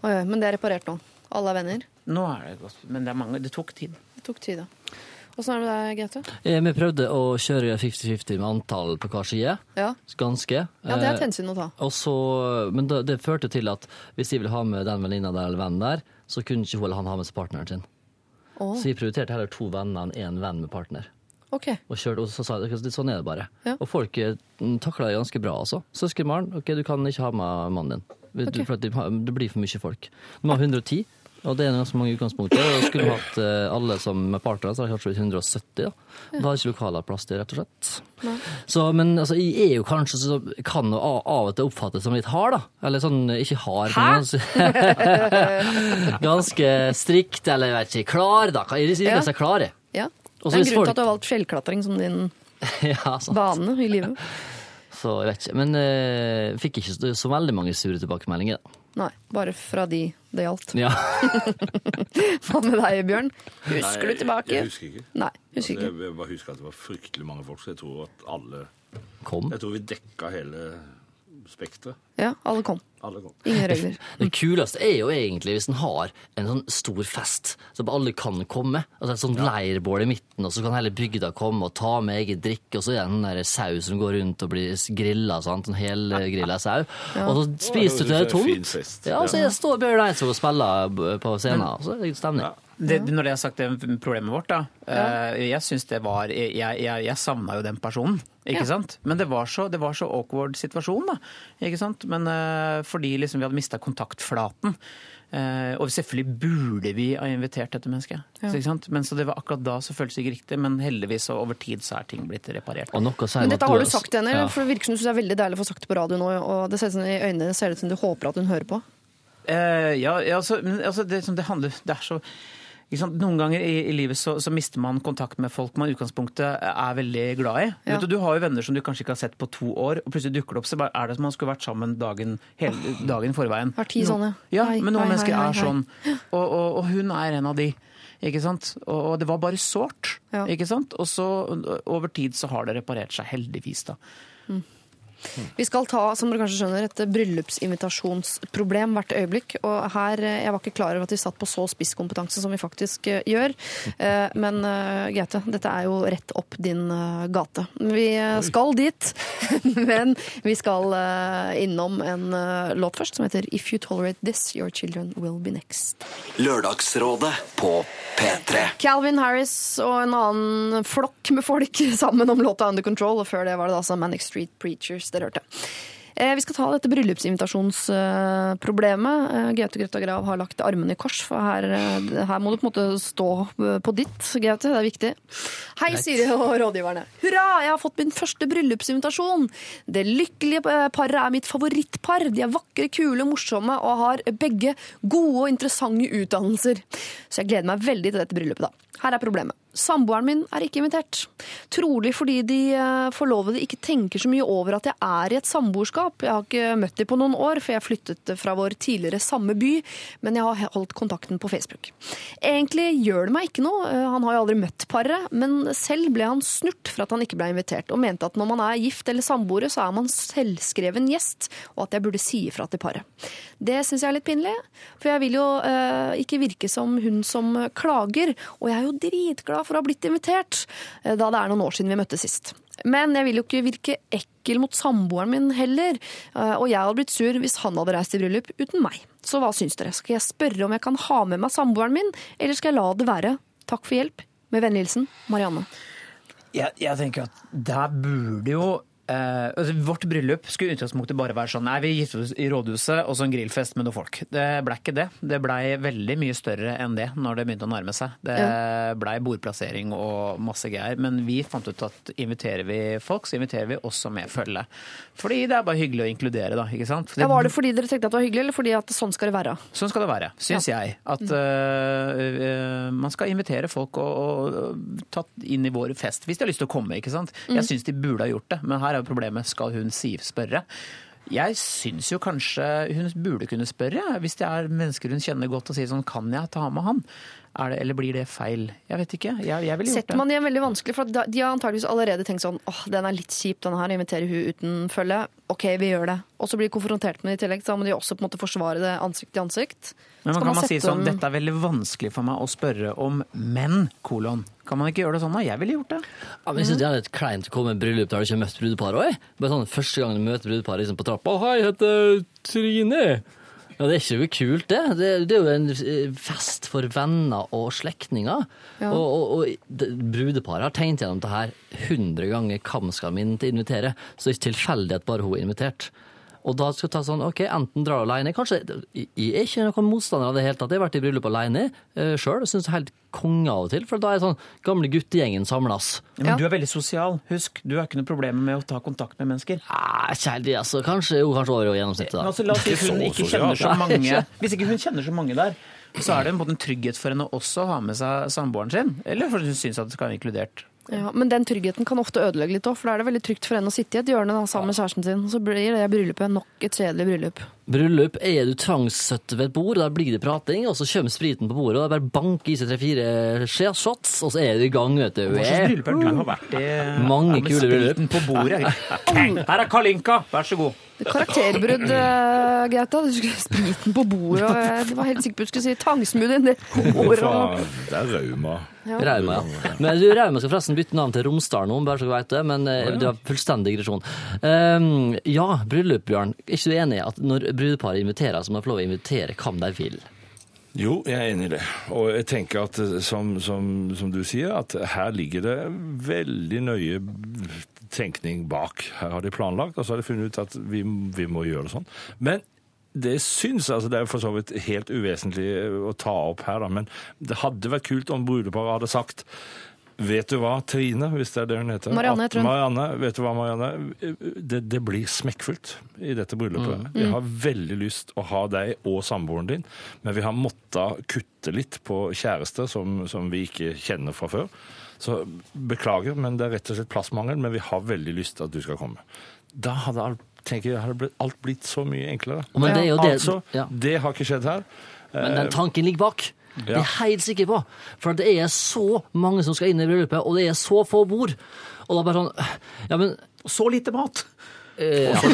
Oi, men det er reparert nå. Alle er venner. Nå er det godt, men det, er mange, det tok tid. Det tok tid, da. Åssen er det med deg, Gaute? Eh, Vi prøvde å kjøre 50-50 med antall på hver side. Ja. Ganske. ja, det er et Eh, hensyn å ta. Eh, også, men det, det førte til at hvis jeg ville ha med den venninna der eller vennen der, så kunne ikke hun eller han ha med seg partneren sin. Oh. Så vi prioriterte heller to venner enn én venn med partner. Okay. Og, kjørte, og så sa jeg sånn er det bare. Ja. Og folk eh, takla det ganske bra, altså. Søskenbarn, ok, du kan ikke ha med mannen din. Du, at det, det blir for mye folk. Nå har 110, og det er ganske mange utgangspunkter. Og skulle vi hatt eh, alle som er partnere, så hadde det kanskje blitt 170. Da, da har ikke lokalet plass til, rett og slett. Så, men altså, jeg er jo kanskje så kan jo av, og til oppfattes som litt hard, da. Eller sånn ikke hard, men ganske, strikt, eller jeg vet ikke, klar, da. Jeg liker Ja. å er klar, jeg. Ja. Det er en grunn til at du har valgt fjellklatring som din ja, bane i livet. Så jeg vet ikke. Men uh, fikk ikke så, så veldig mange sure tilbakemeldinger. da. Nei, bare fra de det gjaldt. Ja. Hva med deg, Bjørn? Husker du tilbake? Jeg husker ikke. Nei, husker Altså, jeg, jeg bare husker at det var fryktelig mange folk, så jeg tror at alle Kom. Jeg tror vi dekka hele spekteret. Ja, alle kom. Alle kom. Ingen regler. Det kuleste er jo egentlig hvis en har en sånn stor fest, så alle kan komme. Altså Et sånt leirbål i midten, og så kan hele bygda komme og ta med eget drikke, og så er det den der sau som går rundt og blir grilla, sant? en helgrilla sau. Og så spiser du til det er tomt. Ja, og så står Bjørn Eidsvåg og spiller på scenen, og så er det stemning. Det, når det er sagt det problemet vårt, da. Ja. Jeg syns det var Jeg, jeg, jeg savna jo den personen, ikke Ja. sant? Men det var så, det var så awkward situasjon, da. Ikke sant? Men eh, fordi liksom vi hadde mista kontaktflaten. Eh, og selvfølgelig burde vi ha invitert dette mennesket. Så, ikke sant? Men så det var akkurat da så føltes det ikke riktig, men heldigvis og over tid så er ting blitt reparert. Og noe Men dette har du sagt til henne, Ja. for det virker som du syns det er veldig deilig å få sagt det på radio nå, og det ser ut som i øynene ser det ut som du håper at hun hører på. Uh, ja, ja, altså, men, altså det, som det handler Det er så? Noen ganger i, i livet så, så mister man kontakt med folk man i utgangspunktet er veldig glad i. Ja. Vet du, du har jo venner som du kanskje ikke har sett på to år, og plutselig dukker det opp, så bare er det som om man skulle vært sammen dagen, hele dagen i forveien. Vært ti sånne. Ja, men noen hei, mennesker hei, hei, er sånn. Og, og, og hun er en av de. Ikke sant? Og, det var bare sårt. Ja. Ikke sant? Og så over tid så har det reparert seg, heldigvis, da. Vi skal ta, som dere kanskje skjønner, et bryllupsinvitasjonsproblem hvert øyeblikk. Og her, eh, Jeg var ikke klar over at vi satt på så spisskompetanse som vi faktisk eh, gjør. Eh, Men Gaute, dette er jo rett opp din gate. Vi skal dit, men vi skal innom en låt først som heter If You Tolerate This, Your Children Will Be Next. Lørdagsrådet på P3. Calvin Harris og en annen flokk med folk sammen om låta Under Control, og før det var det altså Manic Street Preachers dere hørte. Eh, Vi skal ta dette bryllupsinvitasjonsproblemet. Eh, Gaute Grøtta Grav har lagt armene i kors, for her, eh, her må du på en måte stå på ditt, Gaute. Det er viktig. Hei, Siri og rådgiverne. Hurra, jeg har fått min første bryllupsinvitasjon. Det lykkelige paret er mitt favorittpar. De er vakre, kule, morsomme og har begge gode og interessante utdannelser. Så jeg gleder meg veldig til dette bryllupet, da. Her er problemet. Samboeren min er ikke invitert. Trolig fordi de eh, forlovede ikke tenker så mye over at jeg er i et samboerskap. Jeg har ikke møtt dem på noen år, for jeg flyttet fra vår tidligere samme by, men jeg har holdt kontakten på Facebook. Egentlig gjør det meg ikke noe, eh, han har jo aldri møtt paret, men selv ble han snurt for at han ikke ble invitert, og mente at når man er gift eller samboere, så er man selvskreven gjest, og at jeg burde si ifra til paret. Det syns jeg er litt pinlig, for jeg vil jo eh, ikke virke som hun som klager, og jeg er jo dritglad for å ha blitt invitert, eh, da det er noen år siden vi møttes sist. Men jeg vil jo ikke virke ekkel mot samboeren min heller, eh, og jeg hadde blitt sur hvis han hadde reist i bryllup uten meg. Så hva syns dere? Skal jeg spørre om jeg kan ha med meg samboeren min, eller skal jeg la det være? Takk for hjelp. Med vennlig hilsen Marianne. Jeg, jeg tenker at der burde jo eh, altså Vårt bryllup skulle i utgangspunktet bare være sånn Nei, vi gifter oss i rådhuset og så en grillfest med noen folk. Det blei ikke det. Det blei veldig mye større enn det når det begynte å nærme seg. Det blei bordplassering og masse greier. Men vi fant ut at inviterer vi folk, så inviterer vi også med følge. Fordi det er bare hyggelig å inkludere, da. ikke sant? Fordi, Ja, var det fordi dere tenkte at det var hyggelig, eller fordi at sånn skal det være? Sånn skal det være, syns jeg. At uh, uh, man skal invitere folk og, og, og tatt inn i vår fest hvis de har lyst til å komme. ikke sant? Jeg syns de burde ha gjort det, men her er jo problemet skal hun si spørre. Jeg syns jo kanskje hun burde kunne spørre, hvis det er mennesker hun kjenner godt og sier sånn kan jeg ta med han? Er det, eller blir det feil? Jeg vet ikke. Jeg, jeg ville gjort Setter det. man de en veldig vanskelig, for de har antageligvis allerede tenkt sånn åh, den er litt kjip, denne her, inviterer hun uten følge. Ok, vi gjør det. Og så blir de konfrontert med det i tillegg, så da må de også på en måte forsvare det ansikt til ansikt. Men man kan man si sånn, dette er veldig vanskelig for meg å spørre om, men kolon. Kan man ikke gjøre det sånn da? Jeg ville gjort det. Ja, men jeg synes det er litt kleint å komme i bryllup der du ikke har møtt brudeparet òg. Bare sånn første gang du møter brudeparet liksom på trappa. Hei, jeg heter Trine'. Ja, Det er ikke noe kult, det. Det, det er jo en eh, fest for venner og slektninger. Ja. Og, og, og brudeparet har tenkt gjennom det her hundre ganger. Hvem skal å invitere? Så det er ikke tilfeldig at bare hun er invitert. Og da skal du ta sånn, ok, enten drar du alene. Kanskje, Jeg er ikke noen motstander av det hele tatt. Jeg har vært i bryllup alene uh, sjøl. Syns det er helt konge av og til. For da er sånn gamle guttegjengen samles. Ja, men Ja. du er veldig sosial. Husk, du har ikke noe problem med å ta kontakt med mennesker. Nei, kjærlig, altså. Kanskje, jo, kanskje over gjennomsnittet, Men da. altså, la oss si hun så ikke kjenner så mange Hvis ikke hun kjenner så mange der, så er det en, en trygghet for henne også å ha med seg samboeren sin. Eller for hun syns at det skal være inkludert. Ja, men den tryggheten kan ofte ødelegge litt òg, for da er det veldig trygt for henne å sitte i et hjørne da, sammen med kjæresten sin. Så blir det bryllupet nok et kjedelig bryllup. Bryllup er du tvangssatt ved et bord, og der blir det prating, og så kommer spriten på bordet, og det er bare bank i seg tre-fire shots, og så er du i gang, vet du. Hva slags bryllup er det du har vært i? Mange kule bryllup. spriten på bordet. Her er Kalinka, vær så god. Karakterbrudd, eh, Gaute. Du skulle spriten på bordet. og Jeg var helt sikker på at du skulle si tangsmoothien det på bordet. Faen, Det er rauma. Rauma, ja. Men du, Rauma skal forresten bytte navn til Romsdal nå, bare så du vet det. Men eh, det var fullstendig digresjon. Um, ja, bryllup, Bjørn. Er ikke du enig i at når brudeparet inviterer, så må de få lov å invitere hvem de vil? Jo, jeg er enig i det. Og jeg tenker at eh, som, som, som du sier, at her ligger det veldig nøye tenkning bak. Her har de planlagt, og så har de funnet ut at vi, vi må gjøre det sånn. Men det syns altså Det er for så vidt helt uvesentlig å ta opp her, da, men det hadde vært kult om brudeparet hadde sagt Vet du hva, Trine, hvis det er det hun heter? Marianne jeg tror hun. Marianne, vet du hva, Marianne? Det, det blir smekkfullt i dette bryllupet. Mm. Vi har veldig lyst å ha deg og samboeren din, men vi har måttet kutte litt på kjærester som, som vi ikke kjenner fra før. Så beklager, men det er rett og slett plassmangel, men vi har veldig lyst til at du skal komme. Da hadde alt, tenker jeg, hadde alt blitt så mye enklere. Men det er det, Altså, ja. det har ikke skjedd her. Men den tanken ligger bak. Det er jeg helt sikker på. For det er så mange som skal inn i bryllupet, og det er så få bord. Og da bare sånn Ja, men Så lite mat! Eh, ja.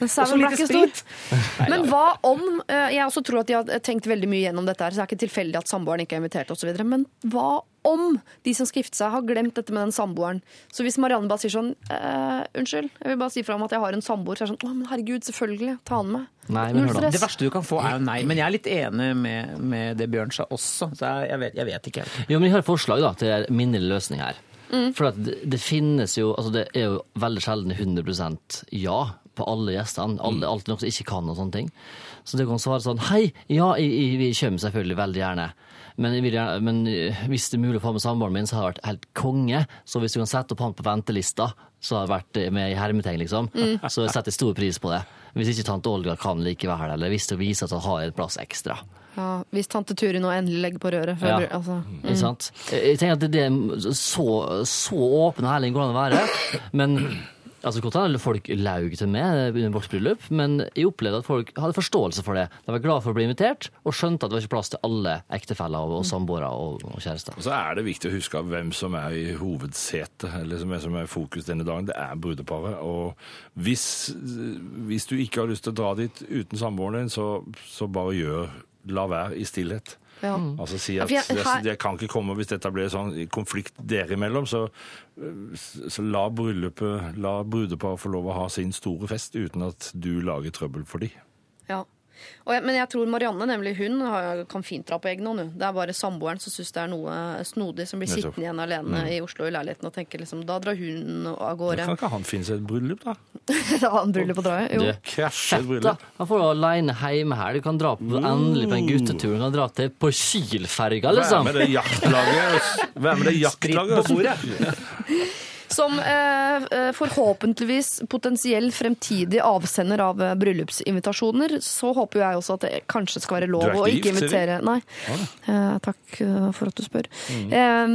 Men Og så sauen ble lite ikke stor. sprit! Men hva om eh, Jeg også tror at de har tenkt veldig mye gjennom dette, her, så det er ikke tilfeldig at samboeren ikke er invitert osv. Men hva om de som skal gifte seg, har glemt dette med den samboeren? Så hvis Marianne bare sier sånn eh, Unnskyld, jeg vil bare si fra om at jeg har en samboer, så er det sånn Å, men herregud, selvfølgelig. Ta han med. Nei, men Null hør da. stress. Det verste du kan få, er jo nei. Men jeg er litt enig med, med det Bjørn sa også. Så jeg, jeg, vet, jeg vet ikke helt. Jo, men jeg har et forslag da, til en minnelig løsning her. For at det, det finnes jo altså Det er jo veldig sjelden 100% ja på alle gjestene. Alle, Alt noe som ikke kan og sånne ting. Så det kan svare sånn Hei, ja, jeg, jeg, vi kommer selvfølgelig veldig gjerne. Men, jeg gjerne, men eh, hvis det er mulig å få med samboeren min, så har det vært helt konge. Så hvis du kan sette opp han på ventelista, så har det vært eh, med i hermetegn, liksom, så setter jeg stor pris på det. Hvis ikke tante Olga kan likevel, eller hvis det viser at hun har en plass ekstra. Ja, hvis tante Turi nå endelig legger på røret. For Ja. jeg blir- altså, Ikke sant? Jeg tenker at det, det er så, så åpen og ærlig går det an å være. Men altså, godt hende folk laug til meg under vårt bryllup, men jeg opplevde at folk hadde forståelse for det. De var glad for å bli invitert, og skjønte at det var ikke plass til alle ektefeller og, og samboere og, og kjærester. Og så er det viktig å huske hvem som er i hovedsetet, eller som er, som er i fokus denne dagen. Det er brudeparet. Og hvis, hvis du ikke har lyst til å dra dit uten samboeren din, så, så bare gjør La være i stillhet. ja. Altså si at jeg- jeg, jeg kan ikke komme hvis dette blir sånn konflikt dere imellom, så, så la bryllupet, la brudeparet få lov å ha sin store fest uten at du lager trøbbel for de. Ja. Og jeg, men jeg tror Marianne nemlig hun har, kan fint dra på egen hånd. Det er bare samboeren som syns det er noe snodig, som blir sittende igjen alene i Oslo i leiligheten og tenker liksom Da drar hun av gårde. Kan ikke han finne seg et bryllup, da? Da har han bryllup å dra i. Jo. Det Krasje Da, bryllup. han får alene hjemme her. Du kan dra på, endelig på en guttetur. Du kan dra til på Kiel-ferga, Vær liksom. med det jaktlaget. Vær med det jaktlaget. Som eh, eh, forhåpentligvis potensiell fremtidig avsender av eh, bryllupsinvitasjoner, så håper jo jeg også at det kanskje skal være lov Du er ikke å ikke gift, invitere Nei. Eh, takk eh, for at du spør. Eh,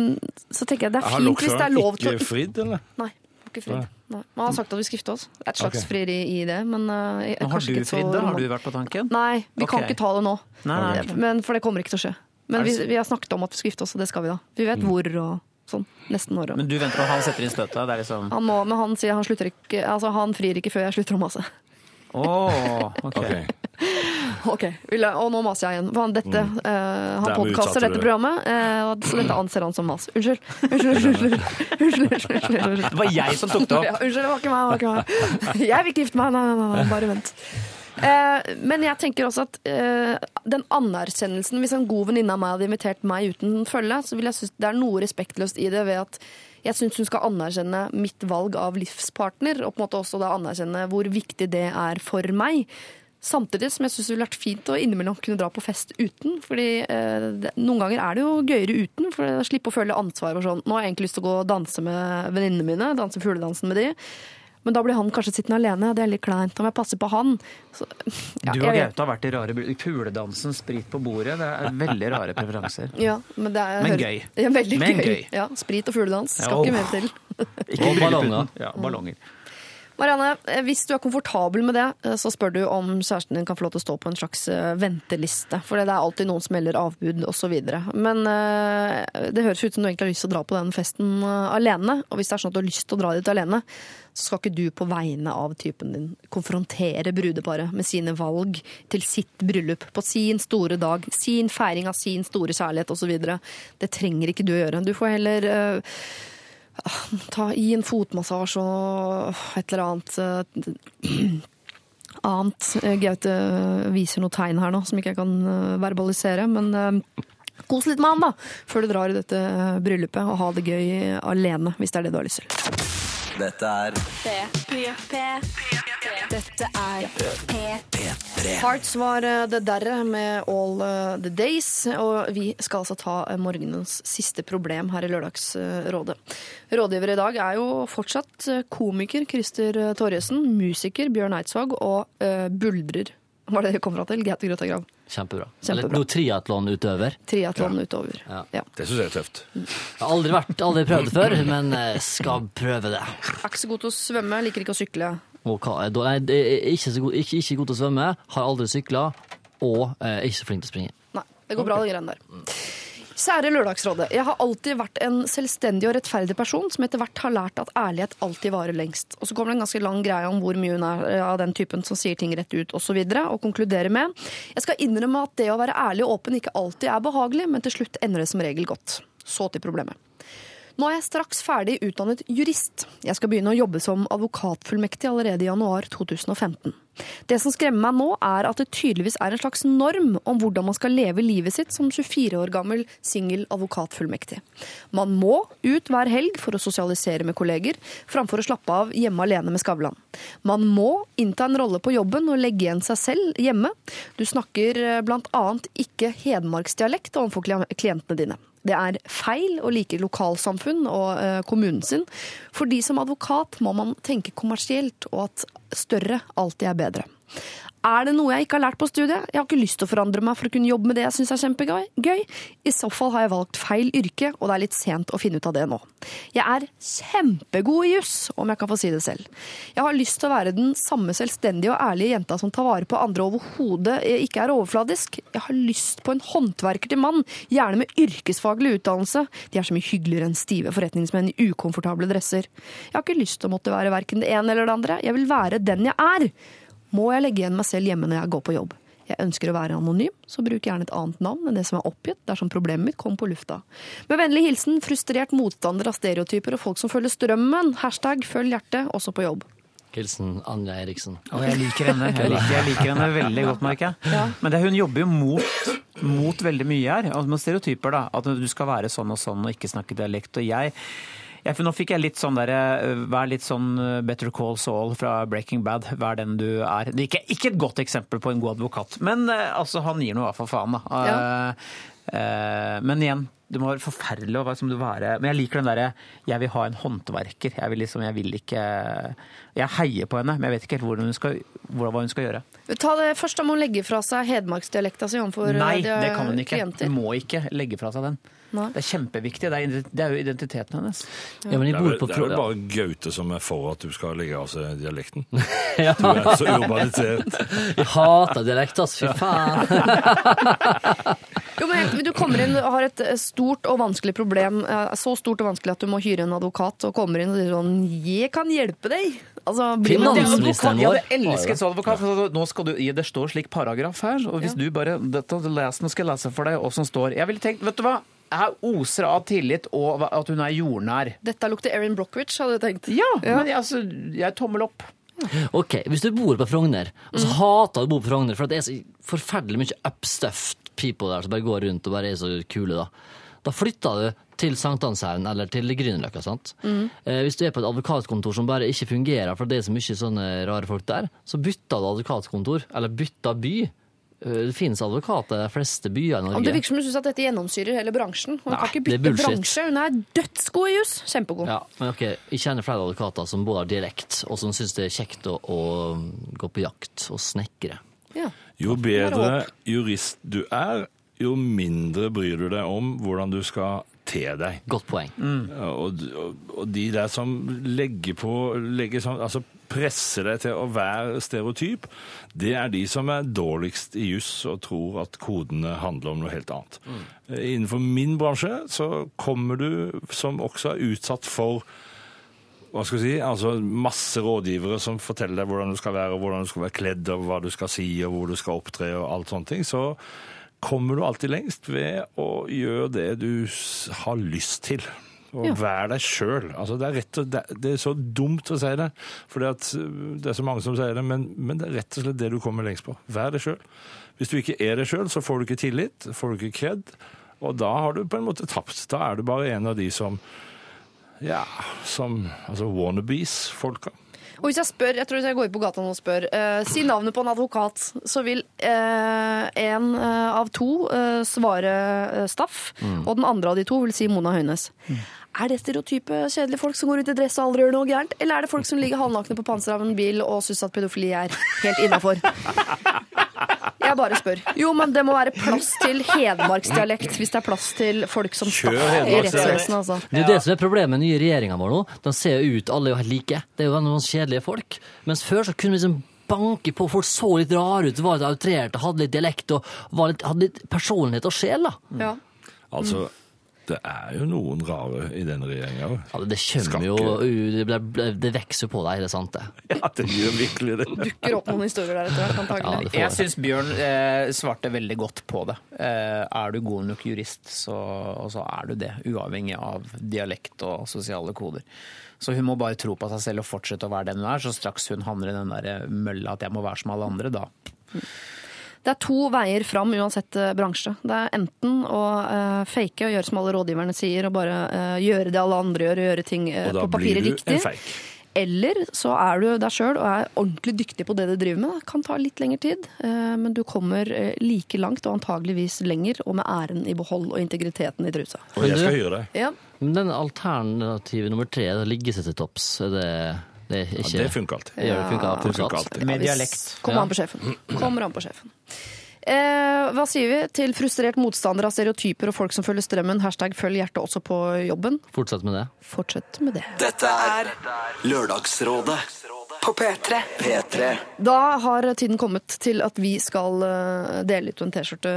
så tenker jeg det er Har fint hvis det er lov til å ikke fridd, eller? Nei. har Ikke fridd. Nei. Man har sagt at vi skal gifte oss. Et slags Ok. frieri i det, men eh, jeg- Men har kanskje du ikke så fridd, da? Har du vært på tanken? Nei, vi kan Ok. ikke ta det nå. Nei, nei. Men, for det kommer ikke til å skje. Men Er vi, det vi har snakket om at vi skal gifte oss, og det skal vi da. Vi vet hvor og sånn. Nesten året. Men du venter og han setter inn støtet? Det er liksom Han må, men han sier han slutter ikke Altså, han frir ikke før jeg slutter å mase. Åh, ok. Ok. Ok, vil jeg, Og nå maser jeg igjen. For han, dette, eh, han Dermed podkaster dette programmet, uh, og så dette anser han som mas. Unnskyld. Unnskyld, unnskyld, unnskyld, unnskyld, unnskyld. Det var jeg som tok det Ja, opp. unnskyld, det var ikke meg. Det var ikke meg. Jeg vil ikke gifte meg. Nei, nei, nei, nei bare vent. Eh, men jeg tenker også at eh, den anerkjennelsen Hvis en god venninne av meg hadde invitert meg uten følge, så vil jeg synes det er noe respektløst i det ved at jeg syns hun skal anerkjenne mitt valg av livspartner, og på en måte også da anerkjenne hvor viktig det er for meg. Samtidig som jeg syns det ville vært fint å innimellom kunne dra på fest uten. fordi eh, Noen ganger er det jo gøyere uten, for å slippe å føle ansvar. og sånn. Nå har jeg egentlig lyst til å gå og danse med venninnene mine, danse fugledansen med de. Men da blir han kanskje sittende alene. Det er litt kleint. Da må jeg passe på han. Så, ja, Du og Gaute har vært i rare. Puledansen, sprit på bordet. Det er veldig rare preferanser. Ja, men det er Men gøy. Ja, veldig Men gøy. gøy. Ja, sprit og fugledans. Skal Ja, ikke mer til. Ikke Og ballonger. Ja, ballonger. Marianne, eh, hvis du er komfortabel med det, eh, så spør du om kjæresten din kan få lov til å stå på en slags eh, venteliste. For det er alltid noen som melder avbud osv. Men det høres ut som du egentlig har lyst til å dra på den festen alene. Og hvis det er sånn at du har lyst til å dra dit alene, så skal ikke du på vegne av typen din konfrontere brudeparet med sine valg til sitt bryllup på sin store dag, sin feiring av sin store kjærlighet osv. Det trenger ikke du å gjøre. Du får heller ta i en fotmassasje og et eller annet eh, annet. Eh, Gaute viser noe tegn her nå som ikke jeg kan eh, verbalisere, men kos litt med han, da, før du drar i dette bryllupet, og ha det gøy alene, hvis det er det du har lyst til. Dette er P3. Dette er P3. Hearts var eh, det derre med All eh, the Days, og vi skal altså ta eh, morgenens siste problem her i Lørdagsrådet. Rådgiver i dag er jo fortsatt eh, komiker Christer Torjesen, musiker Bjørn Eidsvåg og uh, buldrer. Hva er det det kom fra til? Gaute Grøtta Grav. Kjempebra. Kjempebra. Eller noe triatlonutøver. Triatlon utover. Ja. Ja. Det syns jeg er tøft. Jeg har aldri, vært, aldri prøvd det før, men skal prøve det. Er ikke så god til å svømme, liker ikke å sykle. Og hva, er- da er ikke, så god, ikke, ikke god til å svømme, har aldri sykla, og er ikke så flink til å springe. Nei, det går bra, det greiene der. Kjære Lørdagsrådet. Jeg har alltid vært en selvstendig og rettferdig person som etter hvert har lært at ærlighet alltid varer lengst. Og så kommer det en ganske lang greie om hvor mye hun er eh, av den typen som sier ting rett ut osv. Og, så videre, og konkluderer med Jeg skal innrømme at det å være ærlig og åpen ikke alltid er behagelig, men til slutt ender det som regel godt. Så til problemet. Nå er jeg straks ferdig utdannet jurist. Jeg skal begynne å jobbe som advokatfullmektig allerede i januar 2015. Det som skremmer meg nå, er at det tydeligvis er en slags norm om hvordan man skal leve livet sitt som 24 år gammel singel advokatfullmektig. Man må ut hver helg for å sosialisere med kolleger, framfor å slappe av hjemme alene med Skavlan. Man må innta en rolle på jobben og legge igjen seg selv hjemme. Du snakker bl.a. blant annet ikke hedmarksdialekt overfor klien- klientene dine. Det er feil å like lokalsamfunn og eh, kommunen sin. Fordi som advokat må man tenke kommersielt, og at større alltid er bedre. Er det noe jeg ikke har lært på studiet? Jeg har ikke lyst til å forandre meg for å kunne jobbe med det jeg syns er kjempegøy. I så fall har jeg valgt feil yrke, og det er litt sent å finne ut av det nå. Jeg er kjempegod i juss, om jeg kan få si det selv. Jeg har lyst til å være den samme selvstendige og ærlige jenta som tar vare på andre overhodet ikke er overfladisk. Jeg har lyst på en håndverker til mann, gjerne med yrkesfaglig utdannelse. De er så mye hyggeligere enn stive forretningsmenn i ukomfortable dresser. Jeg har ikke lyst til å måtte være verken det ene eller det andre. Jeg vil være den jeg er. Må jeg legge igjen meg selv hjemme når jeg går på jobb? Jeg ønsker å være anonym, så bruk gjerne et annet navn enn det som er oppgitt dersom problemet mitt kom på lufta. Med vennlig hilsen frustrert motstander av stereotyper og folk som følger strømmen. Hashtag følg hjertet, også på jobb. Hilsen Anja Eriksen. Og jeg liker henne jeg liker, jeg liker henne veldig godt, merker jeg. Men det, hun jobber jo mot, mot veldig mye her. Med stereotyper, da. At du skal være sånn og sånn og ikke snakke dialekt. Og jeg, jeg nå fikk jeg litt sånn der, eh, Vær litt sånn eh, Better Call Saul fra Breaking Bad. Vær den du er. Det er ikke, et godt eksempel på en god advokat, men eh, altså, han gir nå hva for faen, da. Ja. men igjen, det må være forferdelig å være som du være Men jeg liker den derre Jeg vil ha en håndverker. Jeg vil liksom, jeg vil ikke Jeg heier på henne, men jeg vet ikke helt hvordan hun skal, hva hun skal gjøre. Ta det Først da må hun legge fra seg hedmarksdialekta si overfor klienter. Nei, det kan hun ikke. klienter. Hun må ikke legge fra seg den. Nei. Det er kjempeviktig. Det er, det er jo identiteten hennes. Ja, men Det er, bor vel, på det er vel bare Gaute som er for at du skal legge av seg dialekten. Ja. Du er så urbanisert. Jeg hater dialekt, ass. Fy faen. Jo, men du kommer inn og har et eh, stort og vanskelig problem. eh, Så stort og vanskelig at du må hyre en advokat, og kommer inn og sier sånn 'Jeg kan hjelpe deg'. Altså, Finansministeren vår. Jeg elsker sånn advokat. for Nå skal du, det står slik paragraf her, og hvis du bare dette, les, Nå skal jeg lese for deg hva som står. Jeg ville tenkt, vet du hva? Her oser av tillit og at hun er jordnær. Dette lukter Erin Brockovich, hadde jeg tenkt. Ja, men jeg, altså, jeg tommel opp. Ok, Hvis du bor på Frogner, og så hater du å bo på Frogner, for at det er så forferdelig mye upstuffed people der som bare går rundt og bare er så kule, da. Da flytter du til Sankthanshaugen eller til Grünerløkka. sant? Eh, hvis du er på et advokatkontor som bare ikke fungerer, for det er så mye sånne rare folk der, så bytter du advokatkontor, eller bytter by. Eh, Det finnes advokater i de fleste byer i Om Norge. det virker som du syns at dette gjennomsyrer hele bransjen. Hun Nei, kan ikke bytte bransje. Hun er dødsgod i juss. Kjempegod. Ja, men ok, Jeg kjenner flere advokater som både har dialekt, og som syns det er kjekt å, å gå på jakt og snekre. Ja. Jo bedre jurist du er, jo mindre bryr du deg om hvordan du skal te deg. Godt poeng. Og, og, og de der som legger på legger sånn, altså presser deg til å være stereotyp, det er de som er dårligst i juss og tror at kodene handler om noe helt annet. Mm. Innenfor min bransje så kommer du som også er utsatt for hva skal jeg si, altså masse rådgivere som forteller deg hvordan du skal være, og hvordan du skal være kledd, og hva du skal si, og hvor du skal opptre, og alt sånne ting, så kommer du alltid lengst ved å gjøre det du har lyst til. Og Ja. vær deg sjøl. Altså, det, det, det er så dumt å si det, for det er så mange som sier det, men, men det er rett og slett det du kommer lengst på. Vær deg sjøl. Hvis du ikke er deg sjøl, så får du ikke tillit, får du ikke kred, og da har du på en måte tapt. Da er du bare en av de som ja, som altså wannabes-folka. Og hvis jeg spør, jeg tror hvis jeg går på gata nå og spør, eh, si navnet på en advokat, så vil eh, en eh, av to svare Staff, og den andre av de to vil si Mona Høines. Er det stereotype kjedelige folk som går ut i dress og aldri gjør noe gærent? Eller er det folk som ligger halvnakne på panseret av en bil og syns at pedofili er helt innafor? Jeg bare spør. Jo, men det må være plass til hedmarksdialekt hvis det er plass til folk som Kjør i hedmarksdialekt. rettsvesenet, altså. Det er det som er problemet med den nye regjeringa vår nå. De ser jo ut, alle er jo helt like. Det er jo noen kjedelige folk. Mens før så kunne vi liksom banke på. Folk så litt rare ut, var litt outrerte, hadde litt dialekt og var litt, hadde litt personlighet og sjel. da. Ja. Altså, det er jo noen rare i denne regjeringa òg. Ja, det, kommer jo det, det, det vokser på deg, det er sant det. Ja, det gjør virkelig det. Dukker opp noen historier der etter hvert, Ja, antagelig. det Jeg jeg. syns Bjørn eh, svarte veldig godt på det. Eh, er du god nok jurist, så, så er du det. Uavhengig av dialekt og sosiale koder. Så hun må bare tro på seg selv og fortsette å være den hun er. Så straks hun havner i den der mølla at jeg må være som alle andre, da. Det er to veier fram uansett eh, bransje. Det er enten å uh, fake og gjøre som alle rådgiverne sier, og bare uh, gjøre det alle andre gjør, og gjøre ting uh, Og da på blir papiret du riktig. en fake. Eller så er du deg sjøl og er ordentlig dyktig på det du driver med. Det kan ta litt lengre tid, men du kommer like langt og antageligvis lenger, og med æren i behold og integriteten i trusa. Og jeg skal gjøre det. Ja. Men den alternative nummer tre, det ligge seg til topps, er det, det er Ja, det funker alltid. Ja, det funker. Det funker alltid. Med dialekt. Kommer an på sjefen. Kommer an på sjefen. Eh, hva sier vi til frustrert motstander av stereotyper og folk som følger strømmen? Hashtag følg hjertet også på jobben. Fortsett med det. Fortsett med det. Dette er Lørdagsrådet På P3. P3. Da har tiden kommet til at vi skal eh, dele ut en T-skjorte,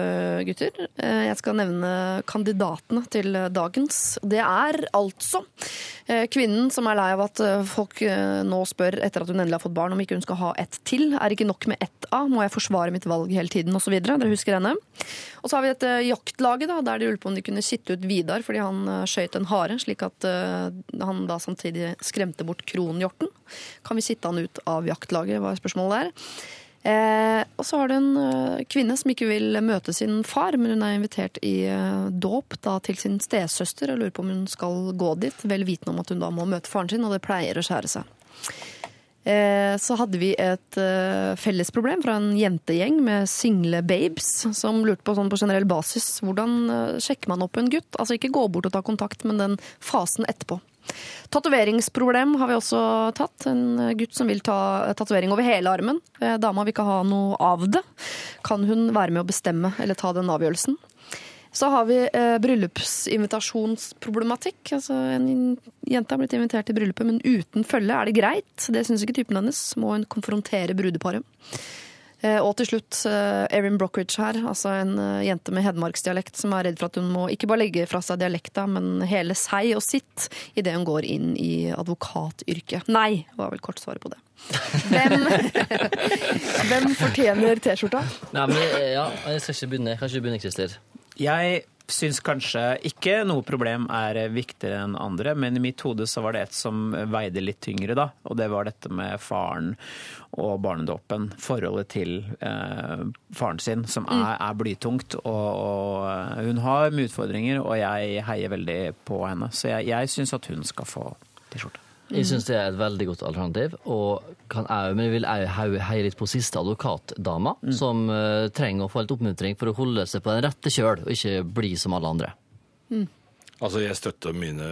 gutter. Eh, Jeg skal nevne kandidatene til dagens. Det er altså eh, kvinnen som er lei av at folk nå spør etter at hun endelig har fått barn om ikke hun skal ha ett til. Er ikke nok med ett A? Må jeg forsvare mitt valg hele tiden? Og så. Dere husker henne. Og så har vi dette jaktlaget, da, der de lurte på om de kunne sitte ut Vidar fordi han skøyt en hare, slik at eh, han da samtidig skremte bort kronhjorten. Kan vi sitte han ut av jaktlaget, var spørsmålet der. Eh, og så har du en eh, kvinne som ikke vil møte sin far, men hun er invitert i eh, dåp da, til sin stesøster og lurer på om hun skal gå dit, vel vitende om at hun da må møte faren sin, og det pleier å skjære seg. Eh, så hadde vi et fellesproblem felles problem fra en jentegjeng med single babes, som lurte på sånn på generell basis hvordan eh, sjekker man opp en gutt? Altså ikke gå bort og ta kontakt, men den fasen etterpå. Tatoveringsproblem har vi også tatt. En gutt som vil ta tatovering over hele armen. Eh, Dama vil ikke ha noe av det. Kan hun være med å bestemme eller ta den avgjørelsen? Så har vi eh, bryllupsinvitasjonsproblematikk. Altså, en jente har blitt invitert til bryllupet, men uten følge. Er det greit? Det syns ikke typen hennes. Må hun konfrontere brudeparet? Eh, Og til slutt eh, Erin Brockridge her, altså en eh, jente med hedmarksdialekt som er redd for at hun må ikke bare legge fra seg dialekta, men hele seg og sitt idet hun går inn i advokatyrket. Nei, var vel kort svaret på det. Hvem, hvem fortjener T-skjorta? Nei, men eh, ja, jeg skal ikke begynne. Jeg kan ikke begynne, Christer? Jeg syns kanskje ikke noe problem er viktigere enn andre, men i mitt hode så var det et som veide litt tyngre, da. Og det var dette med faren og barnedåpen. Forholdet til eh, faren sin, som er, er blytungt. Og, og hun har mye utfordringer, og jeg heier veldig på henne. Så jeg, jeg syns at hun skal få T-skjorte. Jeg syns det er et veldig godt alternativ. Og kan jeg, men jeg vil òg heie litt på siste advokatdama, som uh, trenger å få litt oppmuntring for å holde seg på den rette kjøl, og ikke bli som alle andre. Altså, jeg støtter mine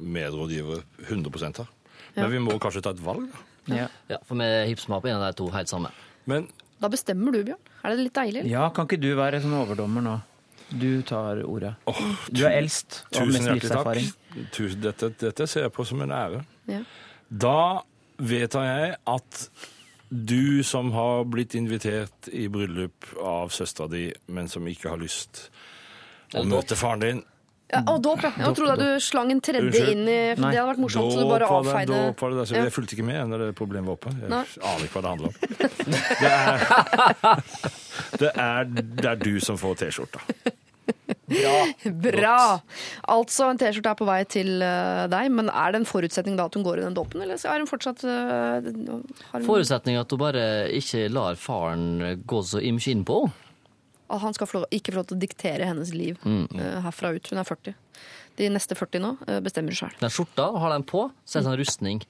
medrådgivere 100 her. Men vi må kanskje ta et valg, da. Ja. Ja, For vi hipser meg på en av de to helt samme. Men Da bestemmer du, Bjørn. Er det litt deilig? eller? ja, kan ikke du være sånn overdommer nå? Du tar ordet. Oh, Du er eldst og tusen mest hjertelig takk. Tusen, dette, dette ser jeg på som en ære. Ja. Da vedtar jeg at du som har blitt invitert i bryllup av søstera di, men som ikke har lyst å møte faren din Ja, og dåp, ja. Jeg trodde du slang en tredje Unnskyld. inn i for Det hadde vært morsomt, så du bare Dåp var det- avfeide dåp var det, altså, Ja. Jeg fulgte ikke med når det problemet var oppe. Jeg Nei. aner ikke hva det handler om. Det er, det er, det er du som får T-skjorta. Bra! Altså, en T-skjorte er på vei til eh, deg, men er det en forutsetning da at hun går i den dåpen, eller er hun fortsatt uh, hun, Forutsetning at hun bare ikke lar faren gå så imsk inn på henne. at han skal få lov, ikke få lov til å diktere hennes liv eh, herfra ut. Hun er 40. De neste 40 nå bestemmer sjøl. Den skjorta har den på, så er det sånn rustning.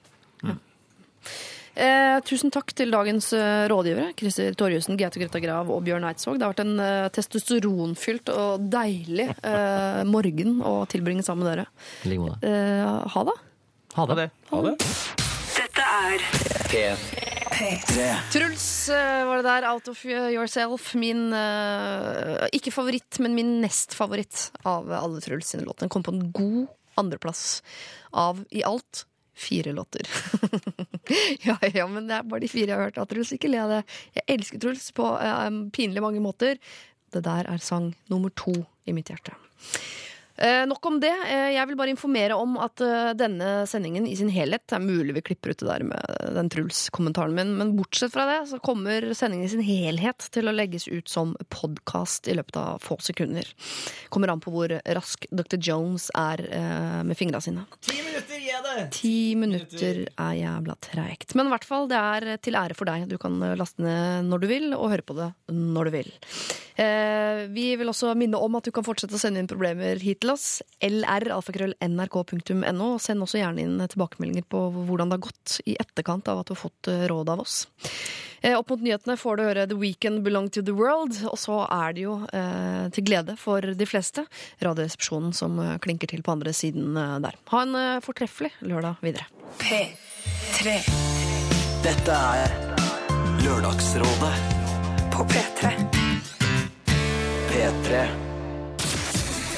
Eh, tusen takk til dagens eh, rådgivere. Christer Torjussen, Gaute Greta Grav og Bjørn Eidsvåg. Det har vært en eh, testosteronfylt og deilig eh, morgen å tilbringe sammen med dere. Eh, ha det. Ha det. Ha det. Dette er P3. Truls eh, var det der. Out of yourself. Min eh, ikke favoritt, men min nest favoritt av alle Truls sine låter. Den kom på en god andreplass av i alt fire låter. ja, ja, men det er bare de fire jeg har hørt av Truls. Ikke le av det. Jeg elsker Truls på uh, pinlig mange måter. Det der er sang nummer to i mitt hjerte. Eh, nok om det. Eh, jeg vil bare informere om at eh, denne sendingen i sin helhet Det er mulig vi klipper ut det der med den Truls-kommentaren min, men bortsett fra det så kommer sendingen i sin helhet til å legges ut som podkast i løpet av få sekunder. Kommer an på hvor rask Dr. Jones er eh, med fingra sine. Ti minutter! Ti minutter er jævla treigt. Men i hvert fall, det er til ære for deg. Du kan laste ned når du vil, og høre på det når du vil. Eh, vi vil også minne om at du kan fortsette å sende inn problemer hit til oss. lr.alfakrøll.nrk.no. Send også gjerne inn tilbakemeldinger på hvordan det har gått i etterkant av at du har fått råd av oss. Eh, opp mot nyhetene får du høre The Weekend Belong to the World. Og så er det jo eh, til glede for de fleste Radioresepsjonen som eh, klinker til på andre siden der. Ha en eh, fortreffelig lørdag videre. P3 Dette er Lørdagsrådet på P3. P3.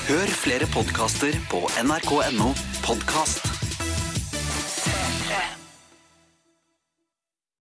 Hør flere podkaster på nrk.no podkast.